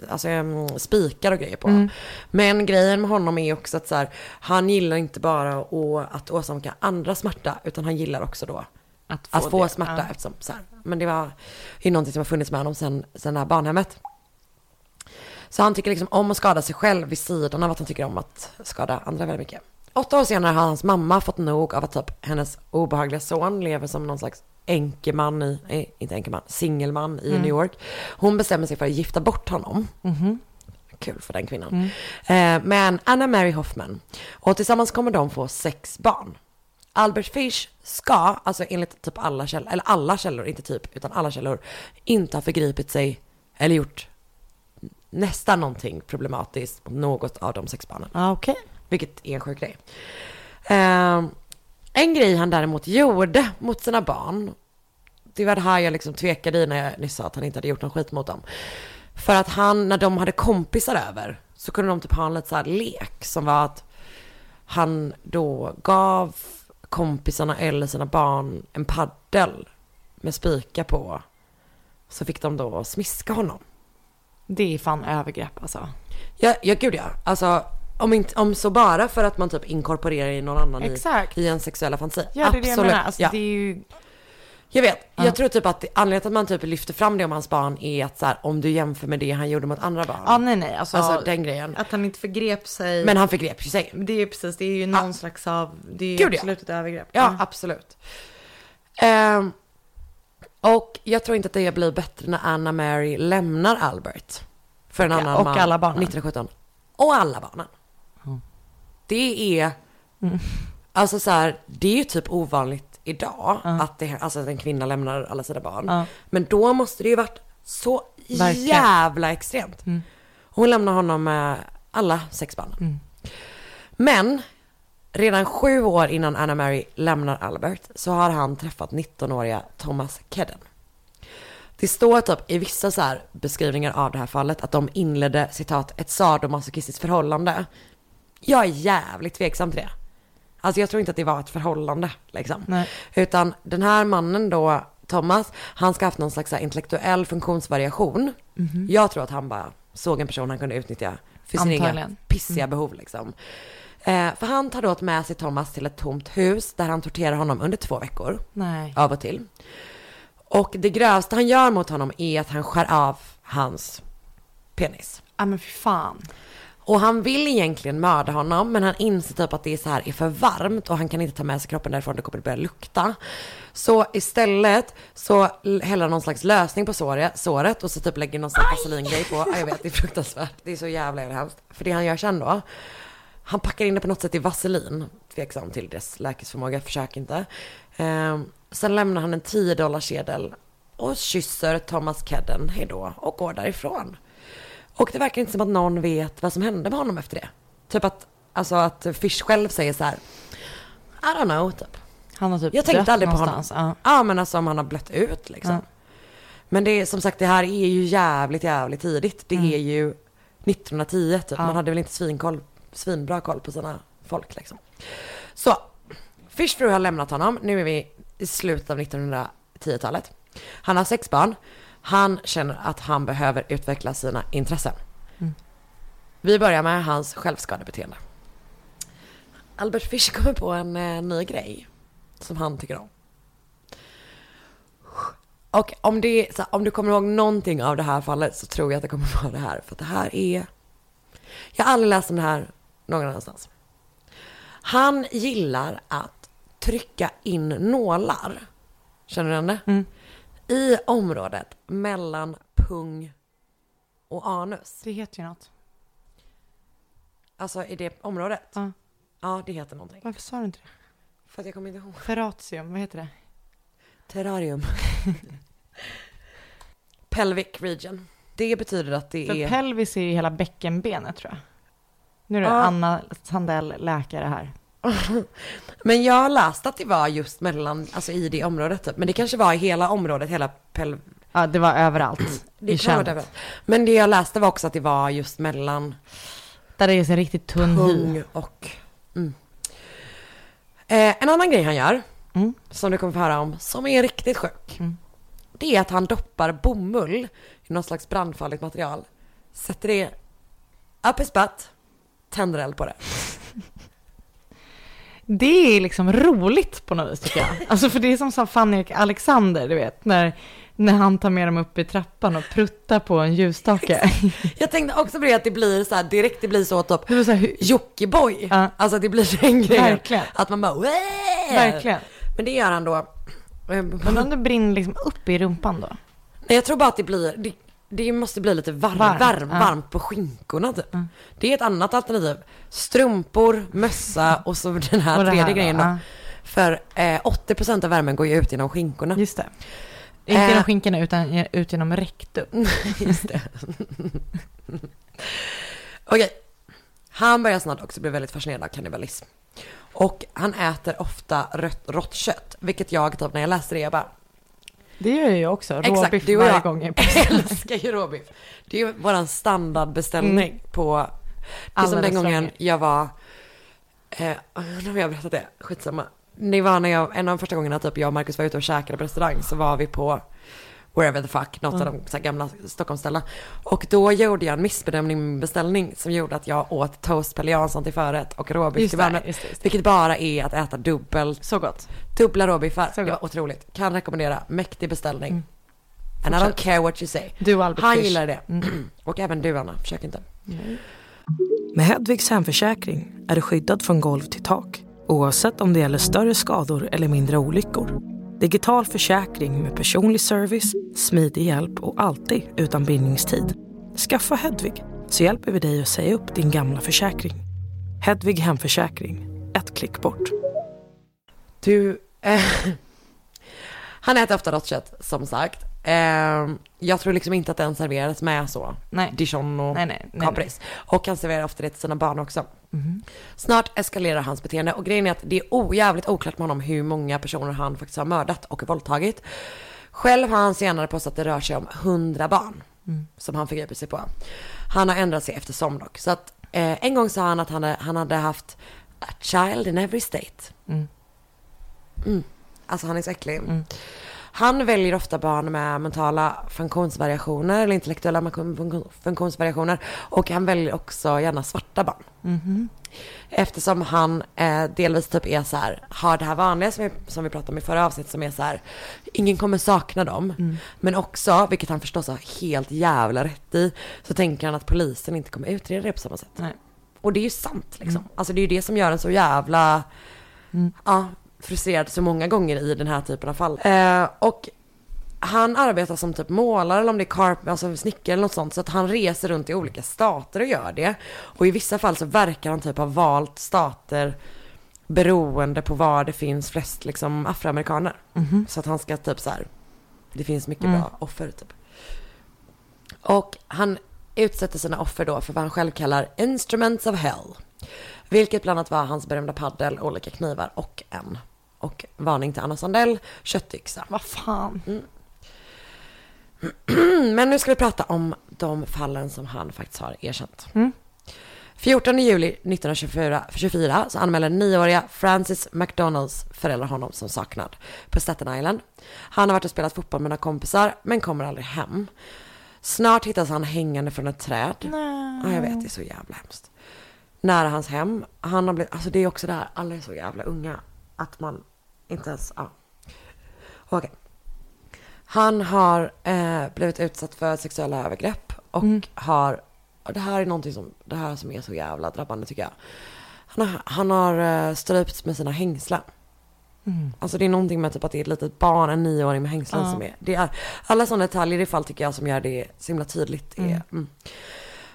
S1: Alltså em, spikar och grejer på.
S2: Mm.
S1: Men grejen med honom är också att så här, han gillar inte bara å- att åsamka andra smärta utan han gillar också då
S2: Att
S1: att få smärta
S2: Ja.
S1: eftersom så här, men det var ju någonting som har funnits med honom sen, sen det här barnhemmet. Så han tycker liksom om att skada sig själv vid sidan av att han tycker om att skada andra väldigt mycket. Åtta år senare har hans mamma fått nog av att typ hennes obehagliga son lever som någon slags enkeman i, eh, inte enkeman, singelman i
S2: Mm.
S1: New York. Hon bestämmer sig för att gifta bort honom.
S2: Mhm.
S1: Kul för den kvinnan.
S2: Mm.
S1: Eh, men Anna Mary Hoffman. Och tillsammans kommer de få sex barn. Albert Fish ska, alltså enligt typ alla källor, eller alla källor, inte typ, utan alla källor, inte ha förgripit sig eller gjort nästan någonting problematiskt mot något av de sex barnen.
S2: Ja, okej.
S1: Vilket är en sjuk grej. Eh, en grej han däremot gjorde mot sina barn, det var det här jag liksom tvekade i när jag nyss sa att han inte hade gjort någon skit mot dem. För att han, när de hade kompisar över, så kunde de typ ha en lite så här lek som var att han då gav kompisarna eller sina barn en paddel med spikar på. Så fick de då smiska honom.
S2: Det är fan övergrepp alltså.
S1: Ja, ja gud ja. Alltså, om, inte, om så bara för att man typ inkorporerar i någon annan i, i en sexuella fantasi.
S2: Ja, det är det jag menar. Alltså,
S1: ja.
S2: det är ju...
S1: Jag vet,
S2: Ja.
S1: jag tror typ att det- anledningen till att man typ lyfter fram det om hans barn är att så här, om du jämför med det han gjorde mot andra barn.
S2: Ja, nej, nej. Alltså,
S1: alltså den grejen.
S2: att han inte förgrep sig.
S1: Men han förgrep ju sig.
S2: det är ju precis, det är ju någon slags av, det är ju
S1: Gud, ja.
S2: absolut ett övergrepp.
S1: Ja, absolut. Ehm, och jag tror inte att det blir bättre när Anna Mary lämnar Albert. För en
S2: Ja,
S1: annan
S2: och
S1: man.
S2: alla barnen.
S1: 1917. Och alla barnen.
S2: Mm.
S1: Det är,
S2: Mm.
S1: alltså så här, det är ju typ ovanligt idag
S2: Ja.
S1: att det, alltså att en kvinna lämnar alla sina barn. Men då måste det ju varit så
S2: Verkligen.
S1: jävla extremt.
S2: Mm.
S1: Hon lämnar honom med alla sex barnen.
S2: Mm.
S1: Men redan sju år innan Anna Mary lämnar Albert så har han träffat 19-åriga Thomas Kedden. Det står typ i vissa så här beskrivningar av det här fallet att de inledde citat ett sadomasochistiskt förhållande. Jag är jävligt tveksam till det. Alltså jag tror inte att det var ett förhållande liksom.
S2: Nej.
S1: Utan den här mannen då, Thomas, han ska ha haft någon slags intellektuell funktionsvariation.
S2: Mhm.
S1: Jag tror att han bara såg en person han kunde utnyttja för sina egna pissiga behov liksom. Eh, för han tar då med sig Thomas till ett tomt hus där han torterar honom under två veckor
S2: Nej.
S1: av och till. Och det grövsta han gör mot honom är att han skär av hans penis.
S2: Ja men fy fan.
S1: Och han vill egentligen mörda honom men han inser typ att det är så här är för varmt och han kan inte ta med sig kroppen därifrån, det kommer att börja lukta. Så istället så häller han någon slags lösning på såret, såret och så typ lägger någon slags vaselingrej på. Ja, jag vet, det är fruktansvärt. Det är så jävla jävla hemskt. För det han gör sen då, han packar in det på något sätt i vaselin. Tveksam till dess läkesförmåga, försök inte. Ehm, sen lämnar han en 10 dollars sedel och kysser Thomas Kedden hejdå och går därifrån. Och det verkar inte som att någon vet vad som hände med honom efter det. Typ att, alltså att Fish själv säger så här, I don't know, typ.
S2: Han har typ
S1: Jag tänkte aldrig på
S2: någonstans. Ja.
S1: Ja men alltså om han har blött ut liksom.
S2: Ja.
S1: Men det är som sagt det här är ju jävligt jävligt tidigt. Det
S2: Mm.
S1: är ju 1910 typ.
S2: Ja.
S1: Man hade väl inte svinkoll, svinbra koll på sina folk liksom. Så, Fish fru har lämnat honom. Nu är vi i slutet av 1910-talet. Han har sex barn. Han känner att han behöver utveckla sina intressen.
S2: Mm.
S1: Vi börjar med hans självskadebeteende. Albert Fish kommer på en eh, ny grej som han tycker om. Och om, det, så, om du kommer ihåg någonting av det här fallet så tror jag att det kommer vara det här. För det här är... Jag har aldrig läst om det här någon annanstans. Han gillar att trycka in nålar. Känner du igen det?
S2: Mm.
S1: I området mellan pung och anus.
S2: Det heter ju något.
S1: Alltså i det området.
S2: Ja.
S1: Ja, det heter någonting.
S2: Varför sa du inte det?
S1: För att jag kommer inte ihåg.
S2: Ferratium, vad heter det?
S1: Terrarium. [LAUGHS] Pelvic region. Det betyder att det
S2: För
S1: är...
S2: pelvis är ju hela bäckenbenet tror jag. Nu är det
S1: Ja.
S2: Anna Sandell, läkare här. [LAUGHS]
S1: Men jag har läst att det var just mellan, alltså i det området typ. Men det kanske var i hela området, hela pelv...
S2: Ja, det var överallt. [CLEARS THROAT]
S1: Det vara
S2: könet.
S1: överallt. Men det jag läste var också att det var just mellan
S2: Där det är en riktigt tunn hy.
S1: pung och... Mm. Eh, en annan grej han gör,
S2: Mm.
S1: som du kommer få höra om, som är riktigt sjuk.
S2: Mm.
S1: Det är att han doppar bomull i någon slags brandfarligt material. Sätter det upp i spett, tänder eld på det.
S2: Det är liksom roligt på något vis tycker jag. Alltså för det är som sa Fanny Alexander, du vet, när, när han tar med dem upp i trappan och pruttar på en ljusstake.
S1: Jag tänkte också på det att det blir så här direkt, det blir så typ
S2: så
S1: Jockiboi.
S2: Ja.
S1: Alltså det blir den grejen.
S2: Verkligen.
S1: Att man bara "Wää!"
S2: Verkligen.
S1: Men det gör han då.
S2: Men om det brinner liksom upp i rumpan då?
S1: Nej jag tror bara att det blir, det, det måste bli lite varm,
S2: Varmt,
S1: varm,
S2: ja.
S1: varmt på skinkorna typ.
S2: Mm.
S1: Det är ett annat alternativ. Strumpor, mössa och så den här
S2: Och
S1: tredje
S2: här
S1: grejen då.
S2: ja.
S1: För eh, 80% av värmen går ju ut genom skinkorna.
S2: Just det. Inte
S1: Eh.
S2: genom skinkorna utan ut genom rektum. [LAUGHS]
S1: Just det. Okej. Han börjar snart också bli väldigt fascinerad av kannibalism. Och han äter ofta rött, rått kött. Vilket jag typ när jag läste det, jag bara
S2: Det gör jag också.
S1: Exakt,
S2: Råbiff varje
S1: jag
S2: gång. jag [LAUGHS] är på-
S1: älskar ju råbiff. Det är ju våran standardbeställning på... Det är som den gången jag var... Eh, nu har jag berättat det, skitsamma. Det var när jag, en av de första gångerna typ jag och Marcus var ute och käkade på restaurang så var vi på wherever the fuck, något
S2: Mm.
S1: av de så här gamla Stockholmsställen. Och då gjorde jag en missbedömning med min beställning som gjorde att jag åt toast Pelle Jansson till förrätt och råbiff till varmrätt. Vilket bara är att äta dubbelt,
S2: Så gott.
S1: dubbla råbiffar.
S2: Så
S1: Det var
S2: gott.
S1: otroligt. Kan rekommendera, mäktig beställning.
S2: Mm.
S1: And I don't care what you say.
S2: Du och Albert
S1: Han
S2: Fish.
S1: gillar det.
S2: Mm. [CLEARS THROAT]
S1: Och även du Anna, försök inte.
S3: Med Hedvigs hemförsäkring är du skyddad från golv till tak oavsett om det gäller större skador eller mindre olyckor. Digital försäkring med personlig service, smidig hjälp och alltid utan bindningstid. Skaffa Hedvig så hjälper vi dig att säga upp din gamla försäkring. Hedvig hemförsäkring, ett klick bort.
S1: Du, eh, [LAUGHS] han äter ofta rått kött som sagt. Eh, jag tror liksom inte att den serveras med så.
S2: Nej.
S1: Dijon och
S2: Nej, nej, nej,
S1: kapris. Och han serverar ofta det till sina barn också.
S2: Mhm.
S1: Snart eskalerar hans beteende och grejen är att det är ojävligt oklart med honom hur många personer han faktiskt har mördat och våldtagit. Själv har han senare påstått att det rör sig om 100 barn
S2: Mm.
S1: som han förgriper sig på. Han har ändrat sig eftersom dock. Så att eh, en gång sa han att han hade, han hade haft a child in every state.
S2: Mm.
S1: Mm. Alltså han är så äcklig.
S2: Mm.
S1: Han väljer ofta barn med mentala funktionsvariationer eller intellektuella funktion- funktionsvariationer och han väljer också gärna svarta barn.
S2: Mhm.
S1: Eftersom han eh, delvis typ är så här, har det här vanliga som vi, som vi pratade om i förra avsnittet som är så här, ingen kommer sakna dem.
S2: Mm.
S1: Men också, vilket han förstås har helt jävla rätt i, så tänker han att polisen inte kommer utreda det på samma sätt.
S2: Nej.
S1: Och det är ju sant liksom. Alltså det är ju det som gör en så jävla,
S2: Mm.
S1: ja, frustrerad så många gånger i den här typen av fall. Eh, och han arbetar som typ målare eller om det är carp, alltså snickare eller något sånt. Så att han reser runt i olika stater och gör det. Och i vissa fall så verkar han typ ha valt stater beroende på var det finns flest liksom afroamerikaner.
S2: Mhm.
S1: Så att han ska typ så här, det finns mycket
S2: Mm.
S1: bra offer typ. Och han utsätter sina offer då för vad han själv kallar instruments of hell. Vilket bland annat var hans berömda paddel, olika knivar och en. Och varning till Anna Sandell, köttyxa.
S2: Vad fan. [CLEARS THROAT]
S1: Men nu ska vi prata om de fallen som han faktiskt har erkänt.
S2: Mm.
S1: 14 juli 1924 24, så anmäler nioåriga Francis McDonalds föräldrar honom som saknad på Staten Island. Han har varit och spelat fotboll med några kompisar men kommer aldrig hem. Snart hittas han hängande från ett träd.
S2: Nej.
S1: Ja, jag vet, det är så jävla hemskt. Nära hans hem. Han har blivit, alltså det är också det här, alla är så jävla unga. Att man inte ens, ja. Okej. Han har eh, blivit utsatt för sexuella övergrepp och
S2: Mm.
S1: har, och det här är någonting som, det här som är så jävla drabbande tycker jag. Han har, han har eh, strypts med sina hängslen.
S2: Mm.
S1: Alltså det är någonting med typ att det är ett litet barn, en nioåring med hängslen
S2: Ja.
S1: som är, det är, alla sådana detaljer i fall tycker jag som gör det så himla tydligt. Är,
S2: Mm.
S1: mm.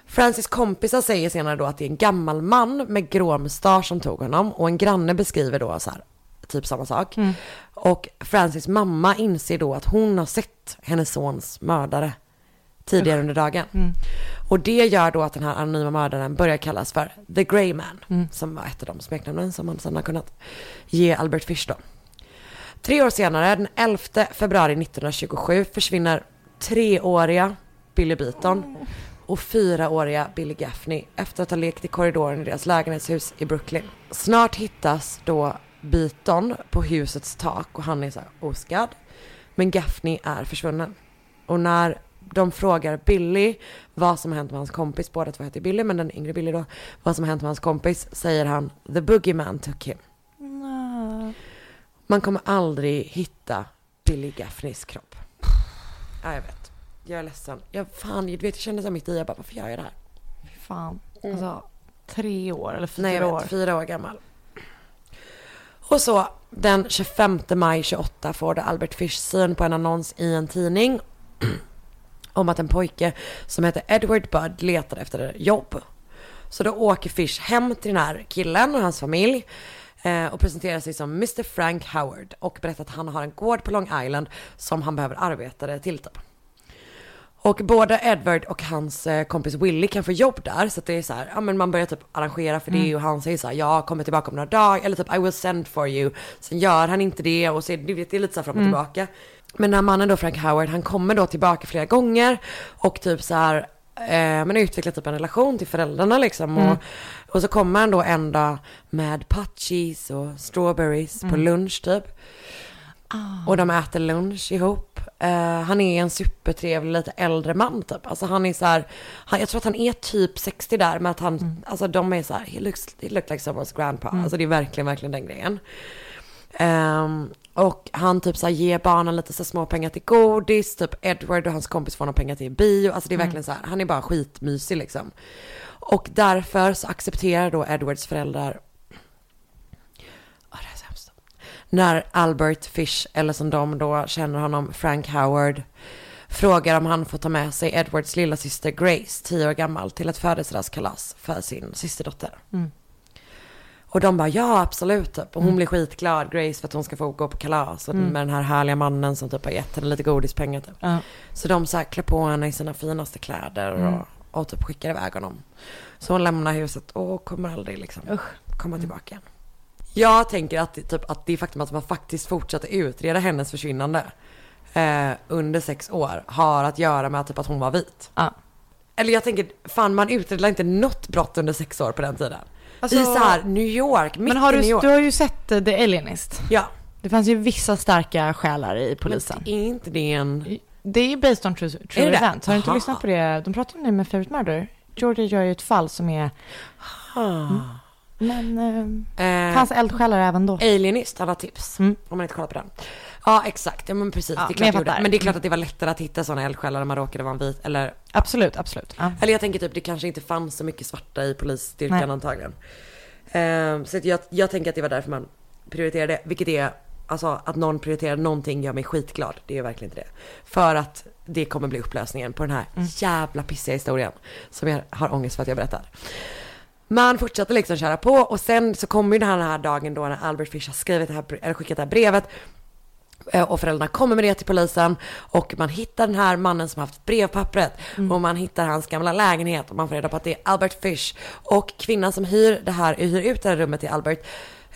S1: Francis kompisar säger senare då att det är en gammal man med grå mustasch som tog honom och en granne beskriver då så här, typ samma sak.
S2: Mm.
S1: Och Francis mamma inser då att hon har sett hennes sons mördare tidigare under dagen.
S2: Mm.
S1: Och det gör då att den här anonyma mördaren börjar kallas för The Grey Man,
S2: Mm.
S1: som var ett av de smeknamnen som man sedan har kunnat ge Albert Fish då. Tre år senare, den 11 februari 1927, försvinner treåriga Billy Beaton och fyraåriga Billy Gaffney efter att ha lekt i korridoren i deras lägenhetshus i Brooklyn. Snart hittas då Beaton på husets tak och han är så här oskadd. Men Gaffney är försvunnen. Och när de frågar Billy vad som har hänt med hans kompis, båda två heter Billy men den yngre Billy då, vad som har hänt med hans kompis, säger han the boogeyman took him.
S2: Nej.
S1: Man kommer aldrig hitta Billy Gaffneys kropp. Ja, jag vet. Jag är ledsen. Jag, fan, du vet, jag kände så mitt i, jag bara, varför gör jag det här?
S2: Fan. Alltså, tre år eller fyra
S1: Nej, jag
S2: år.
S1: vet, fyra år gammal. Och så den 25 maj 28 får då Albert Fish syn på en annons i en tidning [CLEARS THROAT] om att en pojke som heter Edward Budd letar efter jobb. Så då åker Fish hem till den här killen och hans familj eh, och presenterar sig som Mr Frank Howard och berättar att han har en gård på Long Island som han behöver arbetare till typ. Och både Edward och hans eh, kompis Willy kan få jobb där. Så att det är så här, ja men man börjar typ arrangera för det och han säger så här, jag kommer tillbaka om några dagar. Eller typ I will send for you. Sen gör han inte det och så är det, det är lite så här fram och tillbaka. Men den här mannen då, Frank Howard, han kommer då tillbaka flera gånger. Och typ så här, eh, men utvecklar typ en relation till föräldrarna liksom. Och, och så kommer han då en dag med patchis och strawberries på lunch typ. Och de äter lunch ihop. Eh, han är en supertrevlig, lite äldre man typ. Alltså han är så här, han, jag tror att han är typ 60 där, men att han, alltså de är så här, he looks, he looks like someone's grandpa. Alltså det är verkligen, verkligen den grejen. Ehm, och han typ så här ger barnen lite så små pengar till godis, typ Edward och hans kompis får några pengar till bio. Alltså det är verkligen så här, han är bara skitmysig liksom. Och därför så accepterar då Edwards föräldrar Ja, det är så hemskt. När Albert Fish, eller som de då känner honom, Frank Howard, frågar om han får ta med sig Edwards lilla syster Grace, tio år gammal, till ett födelsedagskalas för sin systerdotter.
S2: Mm.
S1: Och de bara ja absolut typ. Och hon blir skitglad Grace för att hon ska få gå på kalas. Och med den här härliga mannen som typ har gett henne lite godispengar typ.
S2: Ja.
S1: Så de så här klär på henne i sina finaste kläder och, och typ skickar iväg honom. Så hon lämnar huset och kommer aldrig liksom komma tillbaka igen. Jag tänker att, det- typ, att det faktum att man faktiskt fortsatte utreda hennes försvinnande eh, under sex år har att göra med att, typ, att hon var vit.
S2: Ja.
S1: Eller jag tänker, fan man utredde inte något brott under sex år på den tiden.
S2: Alltså-
S1: I så här New York, mitt
S2: Men har
S1: i New
S2: du,
S1: York.
S2: du har ju sett eh, The Alienist.
S1: Ja,
S2: Det fanns ju vissa starka själar i polisen.
S1: men är inte det en...
S2: Det är ju based on true, true events. Har du inte
S1: Aha.
S2: lyssnat på det? De pratar om det med Favorite Murder. Georgia gör ju ett fall som är... Men eh, det
S1: Eh,
S2: fanns eldsjälar även då.
S1: Alienist, alla tips.
S2: Mm.
S1: Om man inte kollar på den. Ja, exakt. Ja, men precis.
S2: Ja,
S1: det är
S2: men
S1: klart gjorde.
S2: fattar.
S1: men det är klart att det var lättare att hitta sådana eldsjälar när man råkade vara en vit. Eller,
S2: Absolut, absolut. Ja.
S1: eller jag tänker typ, det kanske inte fanns så mycket svarta i polisstyrkan
S2: Nej.
S1: antagligen. Eh, så jag, jag tänker att det var därför man prioriterade det. Vilket är, alltså att någon prioriterar någonting gör mig skitglad. Det är verkligen inte det. För att det kommer bli upplösningen på den här
S2: Mm.
S1: jävla pissiga historien. Som jag har ångest för att jag berättar. Man fortsatte liksom köra på och sen så kommer ju den här, den här dagen då när Albert Fish har skrivit det här, eller skickat det här brevet. Eh, Och föräldrarna kommer med det till polisen och man hittar den här mannen som haft brevpappret och man hittar hans gamla lägenhet och man får reda på att det är Albert Fish. Och kvinnan som hyr det här, hyr ut det här rummet till Albert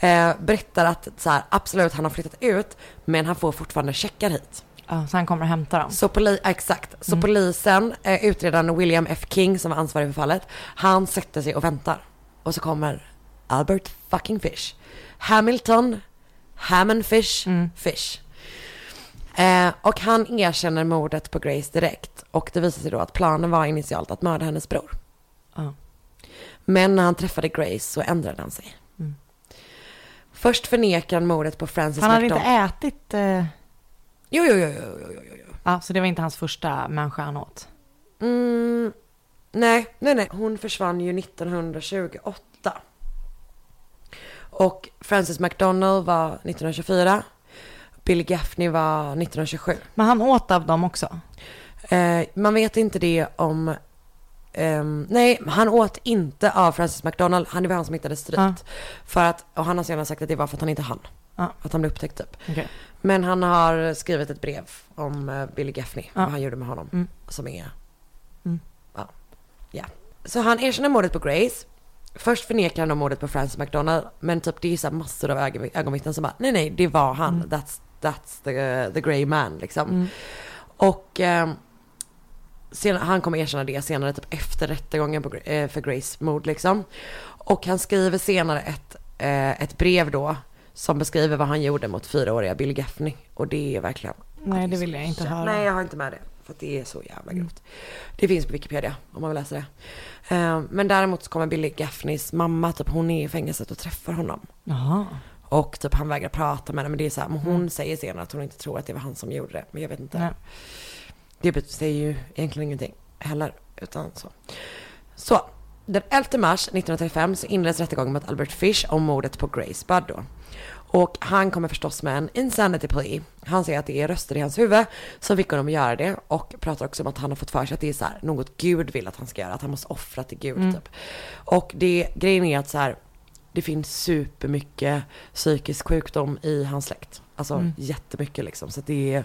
S1: eh, berättar att så här, absolut han har flyttat ut men han får fortfarande checkar hit.
S2: Ja, så han kommer och hämtar dem.
S1: Så poli- exakt. Så polisen, eh, utredaren William F. King som var ansvarig för fallet, han sätter sig och väntar. Och så kommer Albert fucking Fish. Hamilton, Hammond Fish, Fish. Eh, och han erkänner mordet på Grace direkt. Och det visar sig då att planen var initialt att mörda hennes bror.
S2: Ja.
S1: Men när han träffade Grace så ändrade han sig. Först förnekar han mordet på Frances
S2: Han hade inte
S1: McDonald.
S2: ätit... Eh...
S1: Jo, jo, jo, jo, jo, jo, jo.
S2: Ja, så det var inte hans första människa han åt.
S1: Mm, nej, nej, nej. Hon försvann ju 1928. Och Frances McDonald var 1924. Bill Gaffney var 1927.
S2: Men han åt av dem också.
S1: Eh, man vet inte det om... ehm, nej, han åt inte av Frances McDonald. Han det var han som hittade stryt.
S2: Ja.
S1: För att, och han har senare sagt att det var för att han inte hann.
S2: Ja.
S1: Att han blev upptäckt typ.
S2: Okej.
S1: Men han har skrivit ett brev om eh, Billy Gaffney,
S2: Ja.
S1: vad han gjorde med honom.
S2: Mm.
S1: Som är,
S2: Mm.
S1: ja, ja. Så han erkänner mordet på Grace. Först förnekar han då mordet på Frances McDonald. Men typ det är så massor av ögon- ögonvittnen som bara, nej nej, det var han.
S2: Mm.
S1: That's, that's the, the grey man liksom. Och eh, sen, han kommer erkänna det senare, typ efter rättegången på, eh, för Grace mord liksom. Och han skriver senare ett, eh, ett brev då som beskriver vad han gjorde mot fyraåriga Bill Gaffney. Och det är verkligen...
S2: Nej, det vill jag inte höra.
S1: Nej, jag har inte med det. För att det är så jävla grovt. Det finns på Wikipedia om man vill läsa det. Eh, men däremot så kommer Billy Gaffneys mamma, typ hon är i fängelset och träffar honom.
S2: Jaha.
S1: Och typ han vägrar prata med henne. Men det är så här, men hon säger senare att hon inte tror att det var han som gjorde det. Men jag vet inte.
S2: Nej.
S1: Det säger ju egentligen ingenting heller. Utan så. Så, den 11 mars 1935 så inleds rättegången mot Albert Fish om mordet på Grace Budd då. Och han kommer förstås med en insanity plea. Han säger att det är röster i hans huvud som fick honom att göra det. Och pratar också om att han har fått för sig att det är så här, något Gud vill att han ska göra. Att han måste offra till Gud typ. Och det, grejen är att så här, det finns supermycket psykisk sjukdom i hans släkt. Alltså jättemycket liksom. Så det är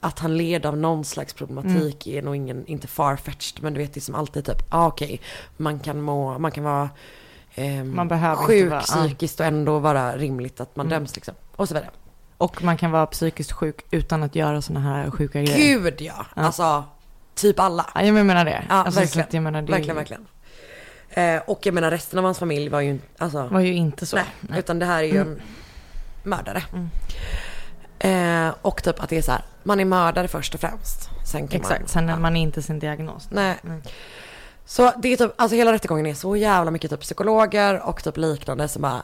S1: att han led av någon slags problematik är nog ingen, inte farfetched. Men du vet det är som alltid typ, ah, okej, man kan må, man kan vara ehm,
S2: Man behöver inte
S1: sjuk
S2: vara- ja.
S1: psykiskt och ändå vara rimligt att man döms liksom. Och så vidare.
S2: Och man kan vara psykiskt sjuk utan att göra sådana här sjuka grejer.
S1: Gud ja! Alltså, typ alla.
S2: Ja, jag menar det.
S1: Ja,
S2: Alltså, så
S1: verkligen.
S2: jag menar, det
S1: verkligen, verkligen. Eh, och jag menar resten av hans familj var ju alltså,
S2: var ju inte så.
S1: Nej, utan det här är ju en mördare. Eh, och typ att det är så här, man är mördare först och främst. Sen kan
S2: Exakt,
S1: man,
S2: sen är man inte sin diagnos.
S1: Nej. Så det är typ, alltså hela rättegången är så jävla mycket typ psykologer och typ liknande som bara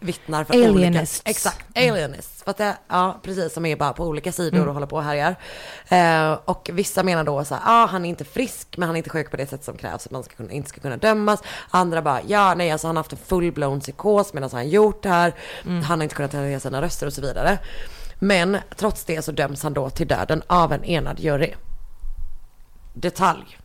S1: vittnar för
S2: Alienists.
S1: olika... Exakt, alienists. För att det, ja precis, som är bara på olika sidor
S2: Mm.
S1: och håller på och härjar. Eh, och vissa menar då så här, ja ah, han är inte frisk men han är inte sjuk på det sätt som krävs att man ska kunna, inte ska kunna dömas. Andra bara, ja nej alltså han har haft en full-blown psykos medan han gjort det här.
S2: Mm.
S1: Han har inte kunnat hantera sina röster och så vidare. Men trots det så döms han då till döden av en enad jury. Detalj.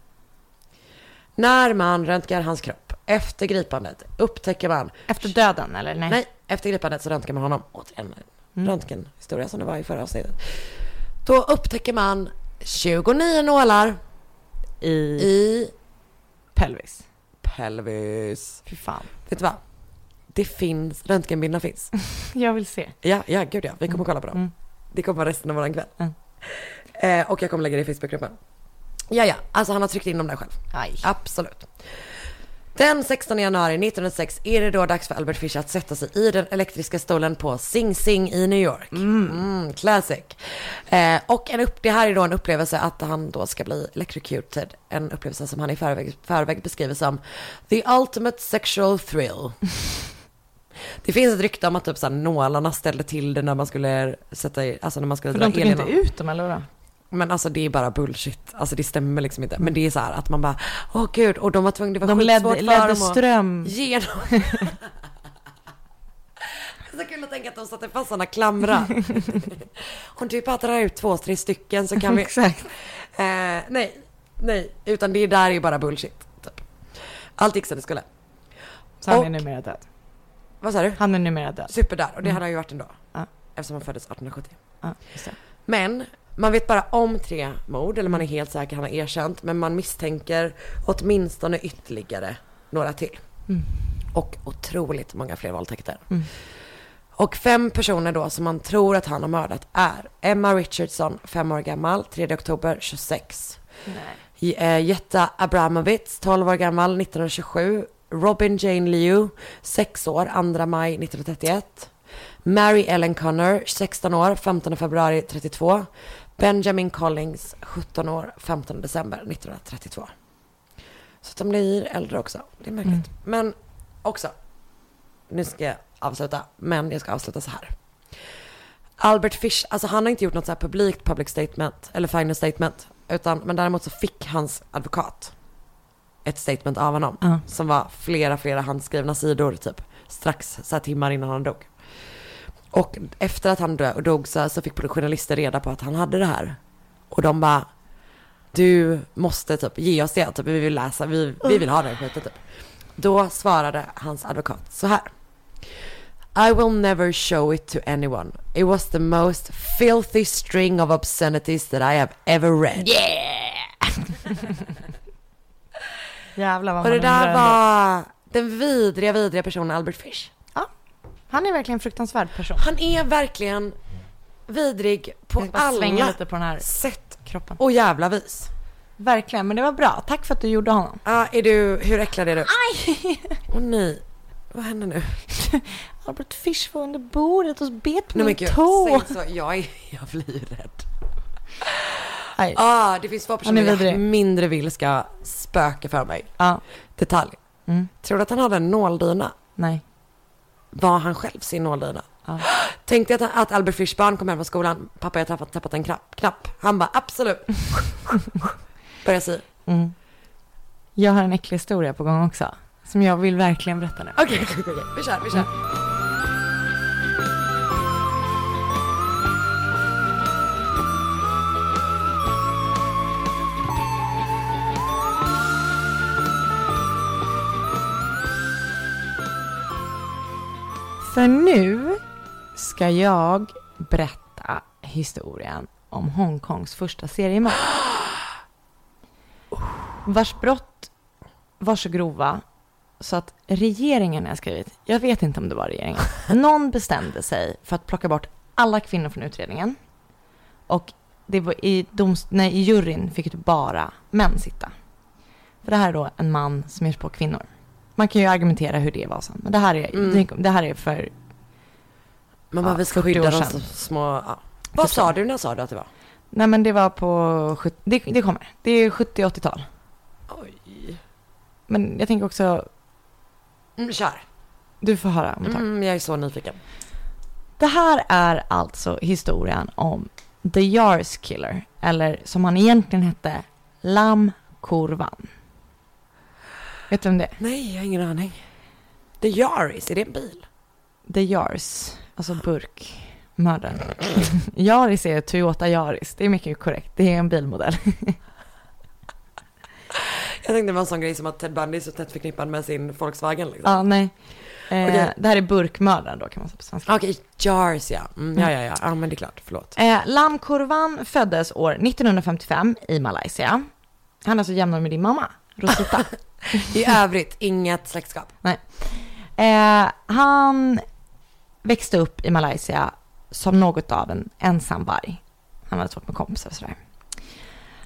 S1: När man röntgar hans kropp efter gripandet upptäcker man,
S2: Efter döden eller? Nej.
S1: nej, efter gripandet så röntgar man honom. Återigen en
S2: Mm.
S1: röntgenhistoria som det var i förra avsnittet. Då upptäcker man 29 nålar
S2: I,
S1: i
S2: pelvis.
S1: pelvis.
S2: Fy fan.
S1: Vet du vad? Det finns, röntgenbilderna finns. [LAUGHS]
S2: Jag vill se.
S1: Ja, ja, gud ja. Vi kommer kolla på dem.
S2: Mm.
S1: Det kommer vara resten av våran kväll.
S2: Mm.
S1: Eh, och jag kommer lägga det i Facebookgruppen. Ja, ja, alltså han har tryckt in dem där själv.
S2: Aj.
S1: Absolut. Den 16 januari 1906 är det då dags för Albert Fish att sätta sig i den elektriska stolen på Sing Sing i New York. Mm, classic. Eh, och en upp, det här är då en upplevelse att han då ska bli electrocuted. En upplevelse som han i förväg, förväg beskriver som the ultimate sexual thrill. [LAUGHS] Det finns ett rykte om att typ så här, nålarna ställde till det när man skulle sätta i, alltså när man skulle
S2: För
S1: dra
S2: de tog inte ut dem eller vadå?
S1: Men alltså det är bara bullshit. Alltså det stämmer liksom inte. Men det är så här att man bara, åh gud, och de var tvungna, det var
S2: De
S1: skitsvårt
S2: ledde,
S1: för dem att
S2: ström.
S1: genom. [LAUGHS] Så kul att tänka att de satte fast sådana klamrar. [LAUGHS] Om du bara drar ut två, tre stycken så kan vi...
S2: Exakt.
S1: Eh, nej, nej, utan det där är ju bara bullshit. Typ. Allt gick som det skulle.
S2: Så han är numera död.
S1: Vad sa du?
S2: Han är numera död.
S1: Superdär, och det
S2: Mm.
S1: hade han ju varit ändå.
S2: Ja.
S1: Eftersom han föddes 1870.
S2: Ja, just det.
S1: Men man vet bara om tre mord, eller man är helt säker, han har erkänt. Men man misstänker åtminstone ytterligare några till.
S2: Mm.
S1: Och otroligt många fler våldtäkter.
S2: Mm.
S1: Och fem personer då som man tror att han har mördat är Emma Richardson, fem år gammal, 3 oktober 26.
S2: Nej.
S1: Eh, Jetta Abramovitz, 12 år gammal, 1927. Robin Jane Liu, 6 år, 2 maj 1931. Mary Ellen Connor, 16 år, 15 februari 32. Benjamin Collins, 17 år, 15 december 1932. Så att de blir äldre också. Det är märkligt. Men också, nu ska jag avsluta, men jag ska avsluta så här. Albert Fish, alltså han har inte gjort något så här publikt public statement, eller final statement, utan, men däremot så fick hans advokat ett statement av honom,
S2: Ja.
S1: som var flera, flera handskrivna sidor typ, strax så här timmar innan han dog. Och efter att han dog så, så fick journalister reda på att han hade det här. Och de bara, du måste typ ge oss det, typ, vi vill läsa, vi, vi vill ha den skiten typ. Då svarade hans advokat så här. I will never show it to anyone. It was the most filthy string of obscenities that I have ever read. [LAUGHS]
S2: Jävlar vad
S1: Och det där
S2: ändå.
S1: var den vidriga, vidriga personen Albert Fish.
S2: Han är verkligen en fruktansvärd person.
S1: Han är verkligen vidrig på alla
S2: lite på den här
S1: sätt
S2: kroppen.
S1: och jävla vis.
S2: Verkligen, men det var bra. Tack för att du gjorde honom.
S1: Ja, är du, hur äcklad är du? Aj! Åh nej, vad händer nu? [LAUGHS]
S2: Albert Fish var under bordet och bet på
S1: Nej
S2: min tå.
S1: säg så, jag, är, jag blir rädd.
S2: Aj.
S1: Ah, det finns två personer jag
S2: vidrig.
S1: mindre vill ska spöka för mig.
S2: Ja.
S1: Detalj.
S2: Mm.
S1: Tror du att han hade en nåldyna?
S2: Nej.
S1: Var han själv sin nåldyna?
S2: Ja.
S1: Tänk dig att, att Albert Fish barn kom hem från skolan. Pappa, jag har tappat, tappat en knapp. knapp. Han bara, absolut. [LAUGHS] Börjar säga.
S2: Mm. Jag har en äcklig historia på gång också. Som jag vill verkligen berätta nu.
S1: Okej, okej, okej. Vi kör, vi kör.
S2: För nu ska jag berätta historien om Hongkongs första seriemord. Vars brott var så grova så att regeringen har skrivit, jag vet inte om det var regeringen, någon bestämde sig för att plocka bort alla kvinnor från utredningen. Och det var i, domst- nej, i juryn fick typ bara män sitta. För det här är då en man som ger sig på kvinnor. Man kan ju argumentera hur det var sen, men det här är,
S1: Mm.
S2: det här är för
S1: Man bara,
S2: Ja,
S1: vi ska
S2: 40
S1: skydda de små... Ja. Vad sa du när sa du att det var?
S2: Nej men det var på 70, det, det kommer. Det är 70-80-tal.
S1: Oj.
S2: Men jag tänker också,
S1: Mm, kör.
S2: du får höra om ett tag.
S1: Mm, jag är så nyfiken.
S2: Det här är alltså historien om The Yars Killer. Eller som han egentligen hette, Lam Kurvan. Vet du vem det är?
S1: Nej, jag har ingen aning. The Yaris, är det en bil?
S2: The Yars, alltså burkmördaren. [LAUGHS] Yaris är Toyota Yaris, det är mycket korrekt. Det är en bilmodell. [LAUGHS]
S1: Jag tänkte det var en sån grej som att Ted Bundy är så tätt förknippad med sin Volkswagen liksom.
S2: Ja, nej. Eh,
S1: Okej.
S2: Det här är burkmördaren då kan man säga på svenska.
S1: Okej, Jars ja. Mm, ja, ja, ja. Ja, men det är klart. Förlåt.
S2: Eh, Lam Kurvan föddes år 1955 i Malaysia. Han är alltså jämnårig med din mamma, Rosita. [LAUGHS]
S1: I övrigt, inget släktskap.
S2: eh, han växte upp i Malaysia som något av en ensamvarg. Han hade svårt med kompisar och sådär.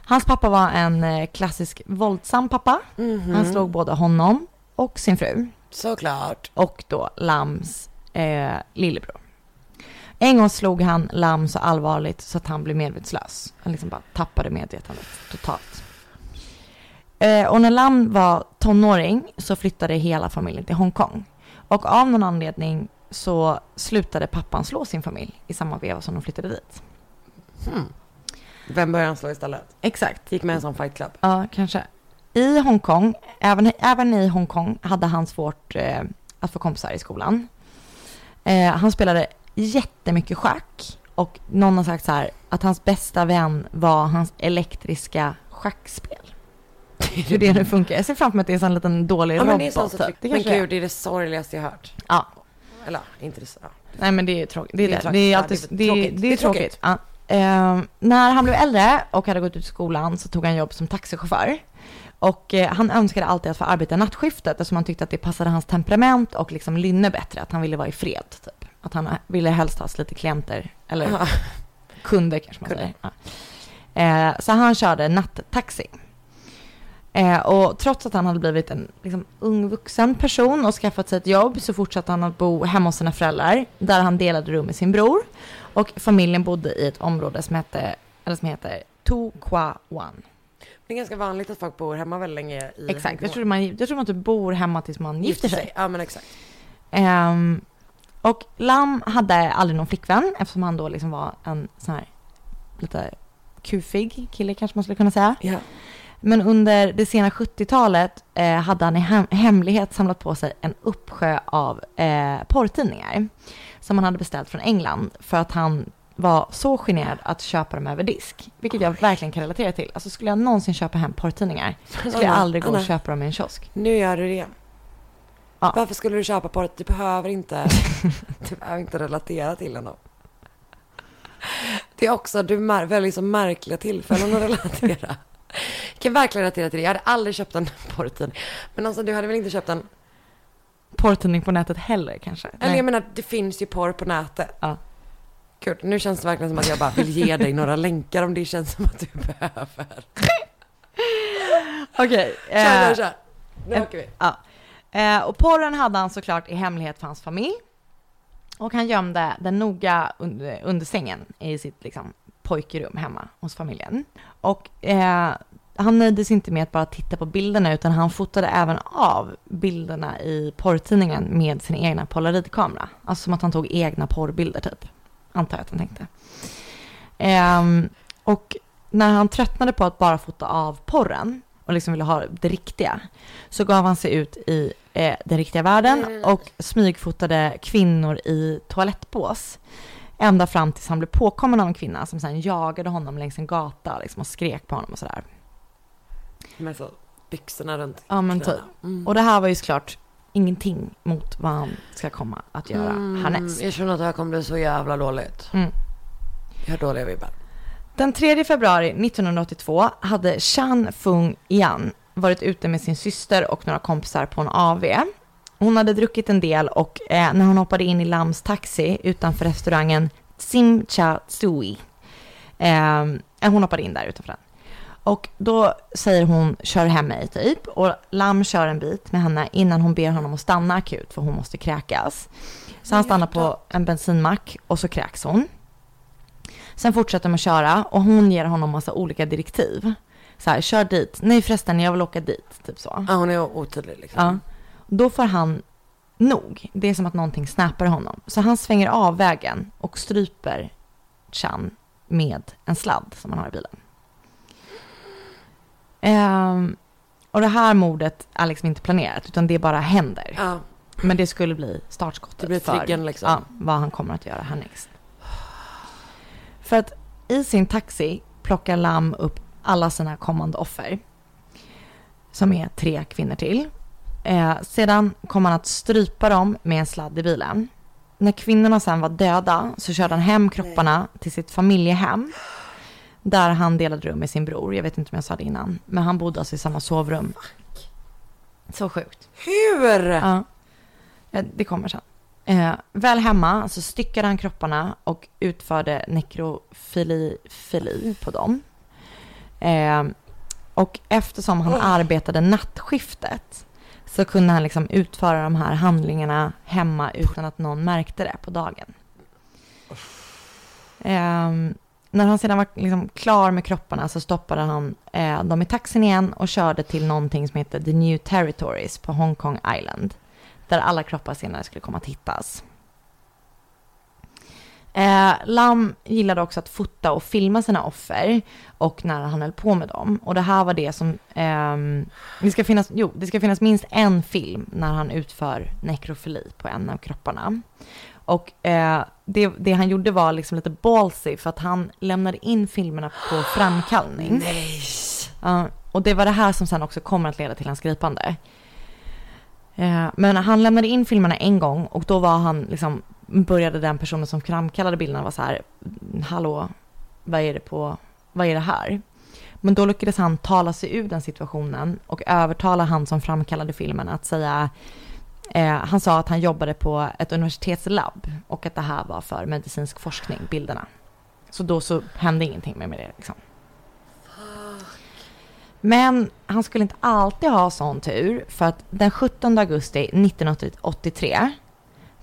S2: Hans pappa var en eh, klassisk våldsam pappa.
S1: Mhm.
S2: Han slog både honom och sin fru.
S1: Såklart.
S2: och då Lams eh, lillebror. En gång slog han Lam så allvarligt så att han blev medvetslös. Han liksom bara tappade medvetandet totalt. Eh, och när Lam var tonåring så flyttade hela familjen till Hongkong. Och av någon anledning så slutade pappan slå sin familj i samma veva som de flyttade dit.
S1: Hmm. Vem började han slå istället?
S2: Exakt.
S1: Gick med en sån fight club.
S2: Ja, kanske. I Hongkong, även, även i Hongkong hade han svårt eh, att få kompisar i skolan. Eh, han spelade jättemycket schack och någon har sagt så här att hans bästa vän var hans elektriska schackspel. [LAUGHS] Hur det nu funkar. Jag ser framför mig att det är en sån liten dålig
S1: Ja, men
S2: robot.
S1: det är sånt som
S2: typ. det
S1: Men gud, det är det sorgligaste jag hört.
S2: Ja.
S1: Eller, inte det så. Ja.
S2: Nej men det är tråkigt. Det är,
S1: Det är tråkigt.
S2: Det är alltid,
S1: det tråkigt.
S2: det är tråkigt. Ja. Ehm, när han blev äldre och hade gått ut skolan så tog han jobb som taxichaufför. Och eh, han önskade alltid att få arbeta nattskiftet eftersom han tyckte att det passade hans temperament och liksom lynne bättre. Att han ville vara i fred typ. Att han ville helst ha lite klienter eller kunder kanske man säger. Ja. Eh, så han körde nattaxi. Eh, och trots att han hade blivit en liksom, ung vuxen person och skaffat sig ett jobb så fortsatte han att bo hemma hos sina föräldrar där han delade rum med sin bror. Och familjen bodde i ett område som, hette, eller som heter Tu Qua Wan.
S1: Det är ganska vanligt att folk bor hemma väldigt länge i
S2: Exakt, jag tror man, jag tror man typ bor hemma tills man gifter sig.
S1: Ja, men exakt.
S2: Ehm, och Lam hade aldrig någon flickvän eftersom han då liksom var en sån här lite kufig kille kanske man skulle kunna säga.
S1: Ja.
S2: Men under det sena 70-talet eh, hade han i hem- hemlighet samlat på sig en uppsjö av eh, porrtidningar som han hade beställt från England för att han var så generad att köpa dem över disk. Vilket jag verkligen kan relatera till. Alltså skulle jag någonsin köpa hem porrtidningar [LAUGHS] skulle jag aldrig gå och köpa dem i en kiosk.
S1: Nu gör du det.
S2: Ja.
S1: Varför skulle du köpa det? Du behöver inte, [LAUGHS] du behöver inte relatera till honom. Det är också, du väljer så märkliga tillfällen att relatera. Jag kan verkligen relatera till det. Jag hade aldrig köpt en [LAUGHS] porrtidning. Men alltså du hade väl inte köpt en,
S2: Porrtidning på nätet heller kanske?
S1: eller
S2: Nej.
S1: jag menar det finns ju porr på nätet.
S2: Ja.
S1: Gud, nu känns det verkligen som att jag bara vill ge dig några länkar om det känns som att du [LAUGHS] behöver.
S2: Okej.
S1: Kör,
S2: eh,
S1: kör. Nu
S2: eh,
S1: åker vi.
S2: Ja. Eh, och porren hade han såklart i hemlighet för hans familj. Och han gömde den noga under, under sängen i sitt liksom, pojkerum hemma hos familjen. Och eh, han sig inte med att bara titta på bilderna utan han fotade även av bilderna i porrtidningen med sin egna polaroidkamera. Alltså som att han tog egna porrbilder typ. Antar jag att han tänkte. Ehm, och när han tröttnade på att bara fota av porren och liksom ville ha det riktiga så gav han sig ut i eh, den riktiga världen och smygfotade kvinnor i toalettbås. Ända fram tills han blev påkommen av en kvinna som sen jagade honom längs en gata liksom, och skrek på honom och sådär.
S1: Med så byxorna runt
S2: Ja men typ.
S1: Mm.
S2: Och det här var ju såklart ingenting mot vad han ska komma att göra härnäst.
S1: Jag känner att det här kommer bli så jävla dåligt.
S2: Mm.
S1: Jag har dåliga vibbar.
S2: Den 3 februari 1982 hade Chan Fung Yan varit ute med sin syster och några kompisar på en AV. Hon hade druckit en del och eh, när hon hoppade in i Lams taxi utanför restaurangen Sim Cha Tsui. Eh, hon hoppade in där utanför den. Och då säger hon kör hem mig typ och Lam kör en bit med henne innan hon ber honom att stanna akut för hon måste kräkas. Så han stannar på en bensinmack och så kräks hon. Sen fortsätter de att köra och hon ger honom massa olika direktiv. Så här, kör dit. Nej förresten, jag vill åka dit. Typ så.
S1: Ja, hon är otydlig liksom.
S2: Ja. Då får han nog. Det är som att någonting snappar honom. Så han svänger av vägen och stryper Chan med en sladd som han har i bilen. Ehm, och det här mordet är liksom inte planerat utan det bara händer.
S1: Ja,
S2: Men det skulle bli startskottet
S1: Det blir
S2: för
S1: liksom.
S2: ja, vad han kommer att göra härnäst. För att i sin taxi plockar Lam upp alla sina kommande offer. som är tre kvinnor till. Eh, sedan kom han att strypa dem med en sladd i bilen. När kvinnorna sen var döda så körde han hem kropparna till sitt familjehem. Där han delade rum med sin bror. Jag vet inte om jag sa det innan. Men han bodde alltså i samma sovrum. Så sjukt.
S1: Hur?
S2: Ja. Ja, det kommer sen. Eh, väl hemma så styckade han kropparna och utförde nekrofili fili på dem. Eh, och eftersom han arbetade nattskiftet så kunde han liksom utföra de här handlingarna hemma utan att någon märkte det på dagen. Eh, när han sedan var liksom klar med kropparna så stoppade han eh, dem i taxin igen och körde till någonting som heter The New Territories på Hong Kong Island. Där alla kroppar senare skulle komma att hittas. Eh, Lam gillade också att fota och filma sina offer och när han höll på med dem. Och det här var det som... ehm, det, ska finnas, jo, det ska finnas minst en film när han utför nekrofili på en av kropparna. Och eh, det, det han gjorde var liksom lite ballsy för att han lämnade in filmerna på framkallning.
S1: Nej.
S2: Ja, och det var det här som sen också kommer att leda till hans gripande. Eh, men han lämnade in filmerna en gång och då var han liksom, började den personen som framkallade bilderna vara så här, hallå, vad är det på, vad är det här? Men då lyckades han tala sig ur den situationen och övertala han som framkallade filmen att säga, eh, han sa att han jobbade på ett universitetslabb och att det här var för medicinsk forskning, bilderna. Så då så hände ingenting med det liksom. Men han skulle inte alltid ha sån tur för att den 17 augusti 1983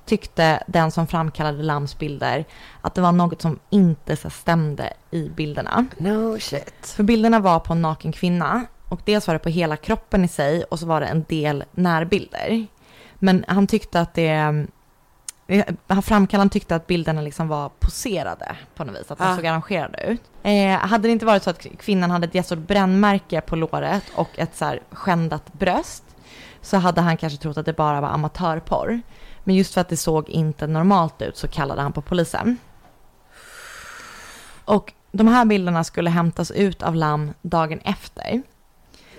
S2: tyckte den som framkallade Lams bilder att det var något som inte så stämde i bilderna.
S1: No shit.
S2: För bilderna var på en naken kvinna och dels var det på hela kroppen i sig och så var det en del närbilder. Men han tyckte att det eh, framkallaren tyckte att bilderna liksom var poserade på något vis, att de
S1: Ah.
S2: såg arrangerade ut. Eh, hade det inte varit så att kvinnan hade ett jättestort brännmärke på låret och ett så här skändat bröst så hade han kanske trott att det bara var amatörporr. Men just för att det såg inte normalt ut så kallade han på polisen. Och de här bilderna skulle hämtas ut av Lam dagen efter.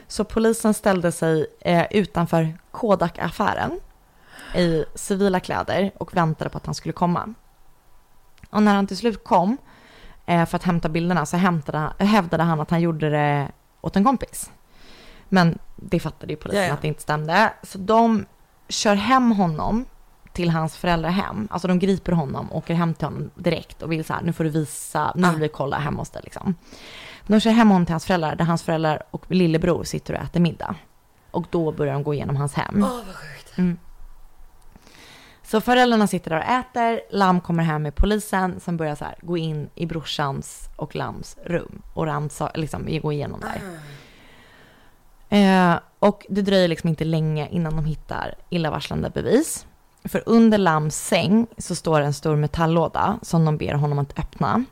S2: Så polisen ställde sig eh, utanför Kodak-affären i civila kläder och väntade på att han skulle komma. Och när han till slut kom eh, för att hämta bilderna så hämtade, hävdade han att han gjorde det åt en kompis. Men det fattade ju polisen
S1: Ja, ja.
S2: att det inte stämde. Så de kör hem honom till hans föräldrahem. Alltså de griper honom, åker hem till honom direkt och vill så här, nu får du visa, nu vill
S1: Ah.
S2: vi kolla hemma hos dig liksom. De kör hem honom till hans föräldrar, där hans föräldrar och lillebror sitter och äter middag. Och då börjar de gå igenom hans hem.
S1: Åh vad sjukt.
S2: Så föräldrarna sitter där och äter, Lam kommer hem med polisen som börjar så här, gå in i brorsans och Lams rum och ransa, liksom, gå igenom där. Eh, och det dröjer liksom inte länge innan de hittar illavarslande bevis. För under Lams säng så står en stor metalllåda som de ber honom att öppna.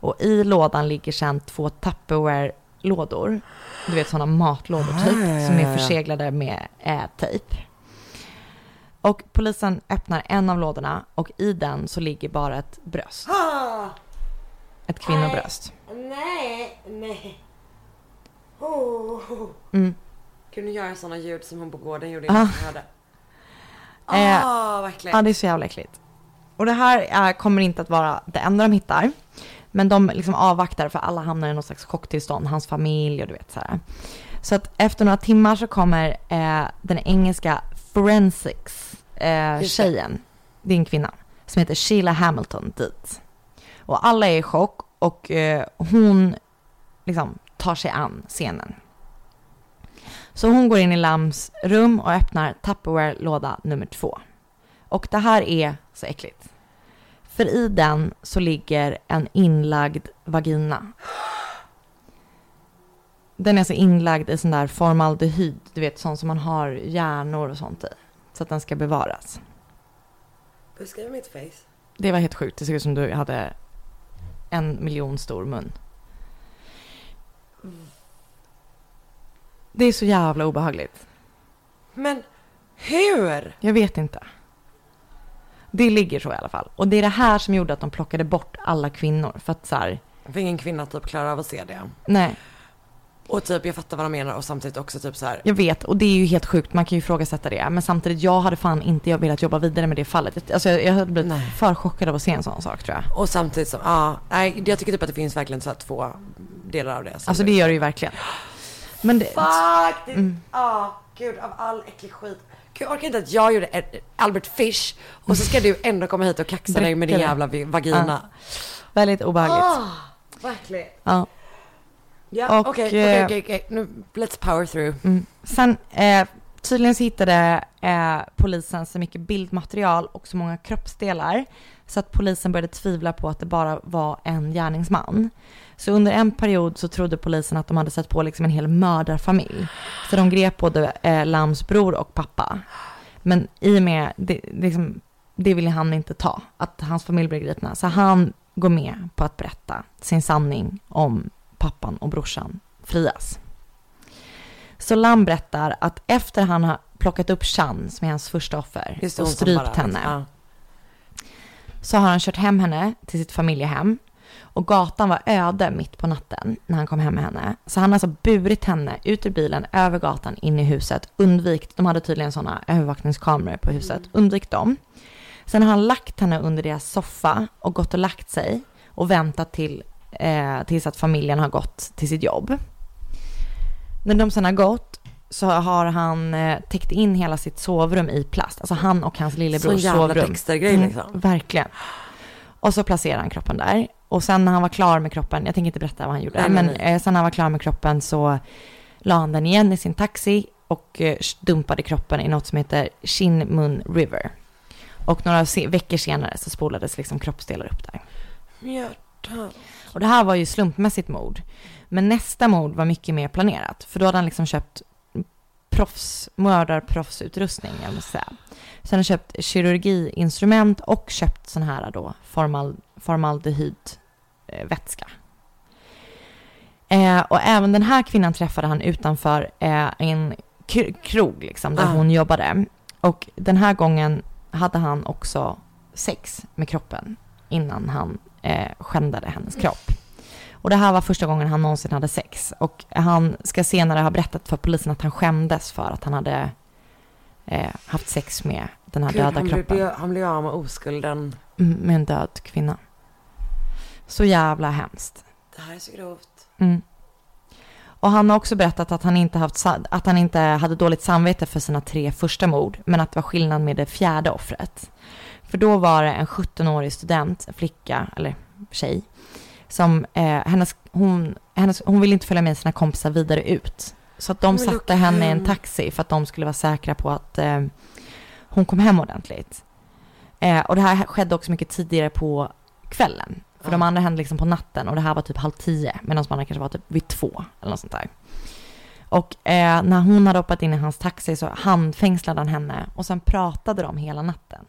S2: Och i lådan ligger sedan två Tupperware-lådor. Du vet sådana matlådor typ,
S1: Ah, ja,
S2: som
S1: ja,
S2: är förseglade med eh, tejp. Och polisen öppnar en av lådorna och i den så ligger bara ett bröst.
S1: Ah, [GASPS]
S2: Ett kvinnobröst.
S1: nej, nej. Oh.
S2: Mm.
S1: Kunde göra sådana ljud som hon på gården gjorde
S2: Ah.
S1: innan jag hörde.
S2: Eh,
S1: Ah, verkligen.
S2: Ja, det är så jävla äckligt. Och det här är, kommer inte att vara det enda de hittar. Men de liksom avvaktar för alla hamnar i något slags chocktillstånd, hans familj och du vet så här. Så att efter några timmar så kommer eh, den engelska forensics eh, tjejen, det är en kvinna, som heter Sheila Hamilton dit. Och alla är i chock och eh, hon liksom tar sig an scenen. Så hon går in i Lams rum och öppnar Tupperware-låda nummer två. Och det här är så äckligt. För i den så ligger en inlagd vagina. Den är alltså inlagd i sån där formaldehyd, du vet sånt som man har hjärnor och sånt i. Så att den ska bevaras.
S1: Beskriv mitt face.
S2: Det var helt sjukt, det såg ut som du hade en miljon stor mun. Det är så jävla obehagligt.
S1: Men hur?
S2: Jag vet inte. Det ligger så i alla fall. Och det är det här som gjorde att de plockade bort alla kvinnor. För att så här,
S1: För ingen kvinna typ klarar av att se det.
S2: nej.
S1: Och typ jag fattar vad de menar och samtidigt också typ så här.
S2: Jag vet, och det är ju helt sjukt, man kan ju ifrågasätta det. Men samtidigt, jag hade fan inte jag velat jobba vidare med det fallet. Alltså jag, jag hade blivit
S1: Nej.
S2: för chockad av att se en sån sak tror jag.
S1: Och samtidigt som, ja, nej jag tycker typ att det finns verkligen så här två delar av det. som
S2: Alltså det gör det ju verkligen. Men det,
S1: Fuck! Det,
S2: Mm.
S1: Ja, gud av all äcklig skit. Gud, jag orkar inte att jag gjorde Albert Fish och så ska du ändå komma hit och kaxa dig med din jävla vagina.
S2: väldigt obehagligt.
S1: Ah, verkligen.
S2: Ja.
S1: Ja, okej, okej,
S2: eh,
S1: okej, okej. Nu, let's power through.
S2: Mm. Sen eh, tydligen så hittade eh, polisen så mycket bildmaterial och så många kroppsdelar så att polisen började tvivla på att det bara var en gärningsman. Så under en period så trodde polisen att de hade sett på liksom en hel mördarfamilj. Så de grep både eh, Lams bror och pappa. Men i och med, det, liksom, det ville han inte ta, att hans familj blev gripna. Så han går med på att berätta sin sanning om pappan och brorsan frias. Så Lam berättar att efter han har plockat upp Chan, som är hans första offer, och strypt henne,
S1: Ja.
S2: så har han kört hem henne till sitt familjehem. Och gatan var öde mitt på natten när han kom hem med henne. Så han har alltså burit henne ut ur bilen, över gatan, in i huset, undvikit, de hade tydligen sådana övervakningskameror på huset, undvikit dem. Sen har han lagt henne under deras soffa och gått och lagt sig och väntat till, eh, tills att familjen har gått till sitt jobb. När de sen har gått så har han eh, täckt in hela sitt sovrum i plast. Alltså han och hans lillebrors
S1: jävla
S2: sovrum. Mm,
S1: liksom.
S2: Verkligen. Och så placerar han kroppen där. Och sen när han var klar med kroppen, jag tänker inte berätta vad han gjorde,
S1: Nej,
S2: men
S1: nej.
S2: eh, sen när han var klar med kroppen så la han den igen i sin taxi och eh, dumpade kroppen i något som heter Shinmun River. Och några se- veckor senare så spolades liksom kroppsdelar upp där.
S1: Hjärta.
S2: Och det här var ju slumpmässigt mord. Men nästa mord var mycket mer planerat. För då hade han liksom köpt proffs, mördarproffsutrustning, jag måste säga. Så han har köpt kirurgiinstrument och köpt sån här då formal, formaldehydvätska. Eh, och även den här kvinnan träffade han utanför eh, en krog liksom, där
S1: Ah.
S2: hon jobbade. Och den här gången hade han också sex med kroppen innan han eh, skändade hennes kropp. Och det här var första gången han någonsin hade sex. Och han ska senare ha berättat för polisen att han skämdes för att han hade eh, haft sex med den här
S1: Gud,
S2: döda
S1: han,
S2: kroppen.
S1: blev, han blev av med oskulden.
S2: Med en död kvinna. Så jävla hemskt.
S1: Det här är så grovt.
S2: Mm. Och han har också berättat att han, inte haft, att han inte hade dåligt samvete för sina tre första mord, men att det var skillnad med det fjärde offret. För då var det en 17-årig student, flicka, eller tjej, som eh, hennes, hon, hennes, hon ville inte följa med sina kompisar vidare ut. Så att de
S1: Men
S2: satte henne i en taxi för att de skulle vara säkra på att eh, hon kom hem ordentligt. Eh, och det här skedde också mycket tidigare på kvällen. För de andra hände liksom på natten och det här var typ halv tio medan de andra kanske var typ vid två eller något sånt där. Och eh, när hon hade hoppat in i hans taxi så handfängslade han henne och sen pratade de hela natten.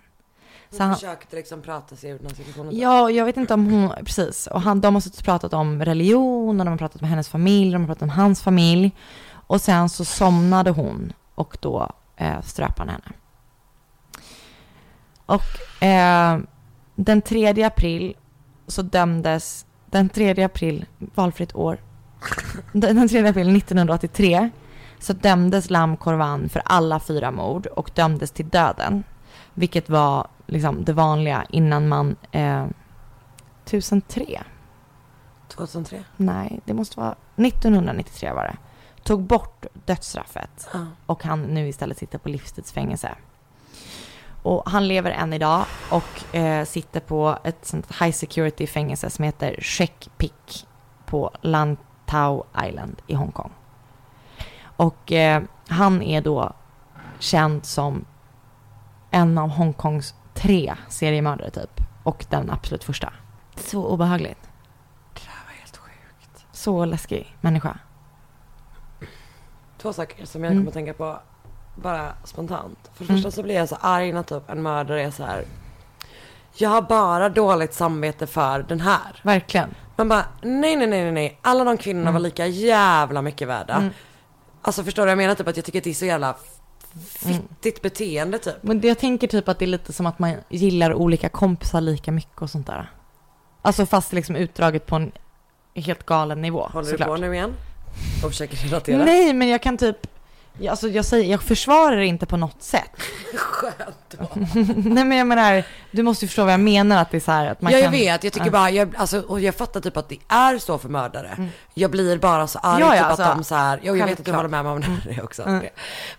S1: Hon
S2: Så han,
S1: försökte liksom prata sig ur den här situationen.
S2: ja, jag vet inte om hon, precis. Och han, de har suttit och pratat om religion och de har pratat om hennes familj, de har pratat om hans familj. Och sen så somnade hon och då eh, ströp han henne. Och eh, den 3 april så dömdes, den 3 april, valfritt år, den den 3 april 1983 så dömdes Lam Korvan för alla fyra mord och dömdes till döden. Vilket var liksom det vanliga innan man, eh, 1003,
S1: 2003.
S2: nej det måste vara 1993 var det, tog bort dödsstraffet
S1: Ja.
S2: och han nu istället sitter på livstidsfängelse. Och han lever än idag och eh, sitter på ett sånt high security fängelse som heter Shek Pik på Lantau Island i Hongkong. Och eh, han är då känd som en av Hongkongs tre seriemördare typ. Och den absolut första. Så obehagligt.
S1: Det här var helt sjukt.
S2: Så läskig människa.
S1: Två saker som jag
S2: Mm.
S1: kommer att tänka på bara spontant. För det
S2: Mm.
S1: första så blir jag så arg när typ en mördare är så här. Jag har bara dåligt samvete för den här.
S2: Verkligen.
S1: Man bara, nej, nej, nej, nej. Alla de kvinnorna
S2: Mm.
S1: var lika jävla mycket värda.
S2: Mm.
S1: Alltså förstår du vad jag menar? Typ att jag tycker att det är så jävla fittigt beteende typ.
S2: Men jag tänker typ att det är lite som att man gillar olika kompisar lika mycket och sånt där. Alltså fast liksom utdraget på en helt galen nivå
S1: Håller
S2: såklart.
S1: du på nu igen? och försöker relatera.
S2: Nej, men jag kan typ, jag- alltså jag säger, jag försvarar det inte på något sätt. [LAUGHS]
S1: Skönt. [LAUGHS]
S2: Nej men jag menar, du måste ju förstå vad jag menar att det är så här att man
S1: ja, jag
S2: kan...
S1: vet. Jag tycker bara, jag, alltså, och jag fattar typ att det är så för mördare. Jag blir bara så arg
S2: Ja, ja,
S1: typ
S2: alltså,
S1: att de så här, jo, jag vet att du håller med mig om det också.
S2: Mm.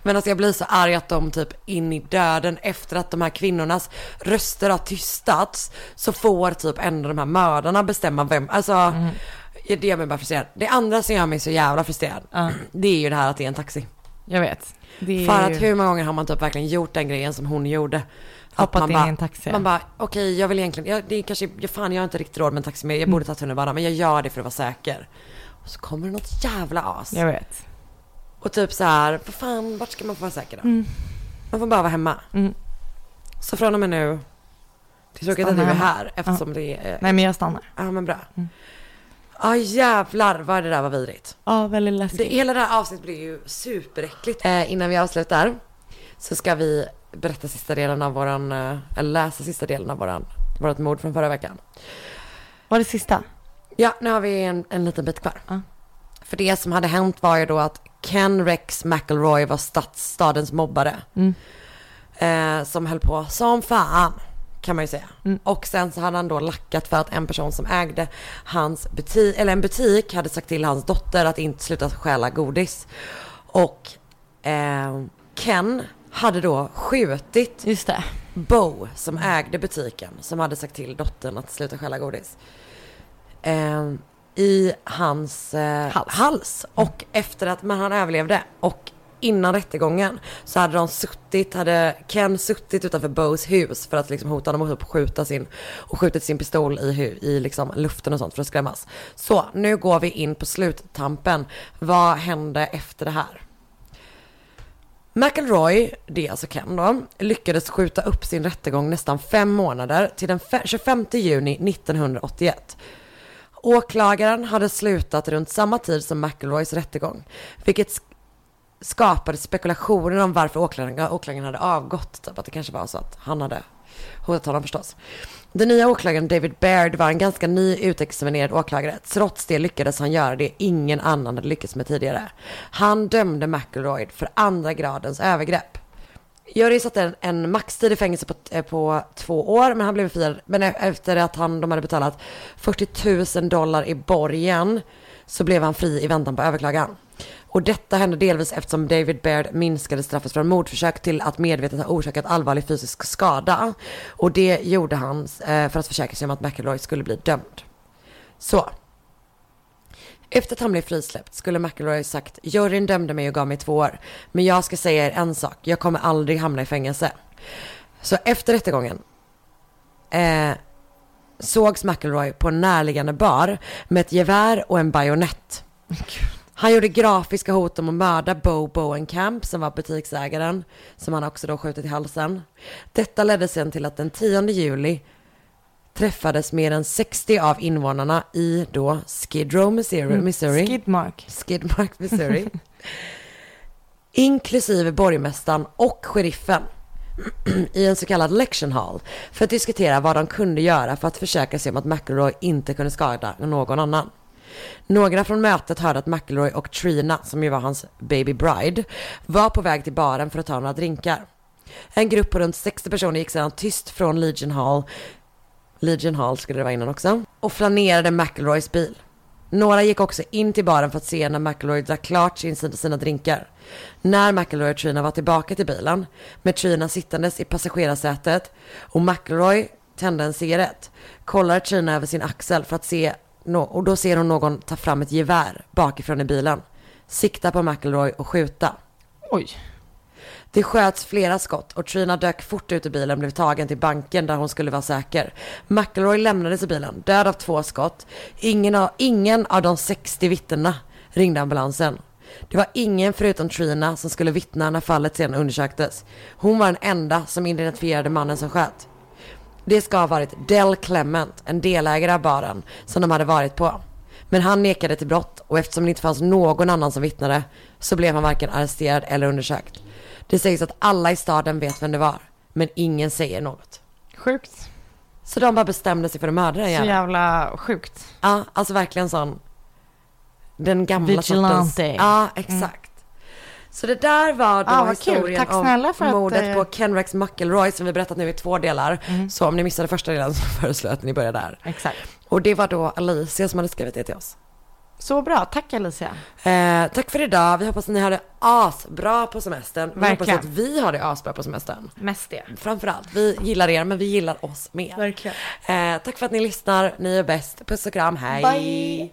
S1: Men alltså jag blir så arg att de typ in i döden efter att de här kvinnornas röster har tystats så får typ ändå de här mördarna bestämma vem, alltså
S2: Mm.
S1: det gör mig bara frustrerad. Det andra som gör mig så jävla frustrerad, det är ju det här att det är en taxi.
S2: Jag vet. Det
S1: För att
S2: ju-
S1: hur många gånger har man typ verkligen gjort den grejen som hon gjorde?
S2: Hoppat in i en taxi.
S1: Man bara, okej jag vill egentligen, jag, det är kanske, jag, fan jag har inte riktigt råd med en taxi men jag borde ta tunnelbanan men jag gör det för att vara säker. Och så kommer det något jävla as.
S2: Jag vet.
S1: Och typ så här, vad fan, vart ska man få vara säker då?
S2: Mm.
S1: Man får bara vara hemma.
S2: Mm.
S1: Så från och med nu, det är tråkigt att du är här eftersom det är,
S2: Nej men jag stannar.
S1: ja men bra.
S2: Mm.
S1: Ja jävlar vad det där var vidrigt.
S2: Ja, väldigt läskigt.
S1: Det, hela det här avsnittet blir ju superäckligt. Eh, innan vi avslutar så ska vi berätta sista delen av våran, eh, eller läsa sista delen av våran, vårat mord från förra veckan.
S2: Var det sista?
S1: Ja, nu har vi en, en liten bit kvar.
S2: Ja.
S1: För det som hade hänt var ju då att Ken Rex McElroy var stads, stadens mobbare.
S2: Mm.
S1: Eh, som höll på som fan, kan man ju säga.
S2: Mm.
S1: Och sen så hade han då lackat för att en person som ägde hans butik, eller en butik hade sagt till hans dotter att inte sluta stjäla godis. Och eh, Ken hade då skjutit
S2: Just det.
S1: Bo som ägde butiken som hade sagt till dottern att sluta stjäla godis. Eh, I hans eh,
S2: Hals.
S1: hals. Och efter att, men han överlevde. Och innan rättegången så hade de suttit, hade Ken suttit utanför Bos hus för att liksom hota honom och typ skjuta sin, och skjutit sin pistol i, i liksom luften och sånt för att skrämmas. Så nu går vi in på sluttampen. Vad hände efter det här? McElroy, det är alltså Ken då, lyckades skjuta upp sin rättegång nästan fem månader till den 25 juni 1981. Åklagaren hade slutat runt samma tid som McElroys rättegång, vilket skapade spekulationer om varför åklagaren, åklagaren hade avgått. Typ att det kanske var så att han hade hotat honom förstås. Den nya åklagaren David Baird var en ganska ny utexaminerad åklagare. Trots det lyckades han göra det ingen annan hade lyckats med tidigare. Han dömde McElroy för andra gradens övergrepp. Jury satte en, en maxtid i fängelse på, eh, på två år, men han blev friad. Men e-, efter att han, de hade betalat 40 000 dollar i borgen så blev han fri i väntan på överklagan. Och detta hände delvis eftersom David Baird minskade straffet från mordförsök till att medvetet ha orsakat allvarlig fysisk skada. Och det gjorde han eh, för att försäkra sig om att McElroy skulle bli dömd. Så. Efter att han blev frisläppt skulle McElroy sagt juryn dömde mig och gav mig två år. Men jag ska säga er en sak, jag kommer aldrig hamna i fängelse. Så efter rättegången eh, sågs McElroy på en närliggande bar med ett gevär och en bajonett. Han gjorde grafiska hot om att mörda Bo Bowenkamp som var butiksägaren som han också då skjutit i halsen. Detta ledde sen till att den 10 juli träffades mer än 60 av invånarna i då Skid Row, Missouri, Missouri
S2: Skidmark.
S1: Skidmark, Missouri. [LAUGHS] inklusive borgmästaren och sheriffen [CLEARS THROAT] i en så kallad election hall för att diskutera vad de kunde göra för att försäkra sig om att McElroy inte kunde skada någon annan. Några från mötet hörde att McElroy och Trina, som ju var hans baby bride, var på väg till baren för att ta några drinkar. En grupp på runt 60 personer gick sedan tyst från Legion Hall, Legion Hall skulle det vara innan också, och flanerade McElroys bil. Några gick också in till baren för att se när McElroy drack klart sin, sina drinkar. När McElroy och Trina var tillbaka till bilen, med Trina sittandes i passagerarsätet och McElroy tände en cigarett, kollar Trina över sin axel för att se, nå- och då ser hon någon ta fram ett gevär bakifrån i bilen, sikta på McElroy och skjuta.
S2: Oj.
S1: Det sköts flera skott och Trina dök fort ut ur bilen och blev tagen till banken där hon skulle vara säker. McElroy lämnades i bilen, död av två skott. Ingen av, ingen av de 60 vittnena ringde ambulansen. Det var ingen förutom Trina som skulle vittna när fallet sedan undersöktes. Hon var den enda som identifierade mannen som sköt. Det ska ha varit Del Clement, en delägare av baren, som de hade varit på. Men han nekade till brott och eftersom det inte fanns någon annan som vittnade så blev han varken arresterad eller undersökt. Det sägs att alla i staden vet vem det var, men ingen säger något.
S2: Sjukt.
S1: Så de bara bestämde sig för att mörda den
S2: Så jävla sjukt.
S1: Ja, alltså verkligen sån den gamla
S2: Vigilante.
S1: sortens. Ja, exakt. Så det där var då
S2: Ah,
S1: historien
S2: Tack
S1: om
S2: för att,
S1: mordet
S2: eh,
S1: på Ken Rex McElroy som vi berättat nu i två delar. Så om ni missade första delen så [LAUGHS] föreslår jag att ni börjar där.
S2: Exakt.
S1: Och det var då Alicia som hade skrivit det till oss.
S2: Så bra, tack Alicia.
S1: Eh, tack för idag. Vi hoppas att ni har det asbra på semestern. Vi hoppas
S2: Verkligen.
S1: att vi har det asbra på semestern.
S2: Mest det.
S1: Framförallt, vi gillar er men vi gillar oss mer.
S2: Verkligen.
S1: Eh, tack för att ni lyssnar. Ni är bäst. Puss och kram. Hej.
S2: Bye.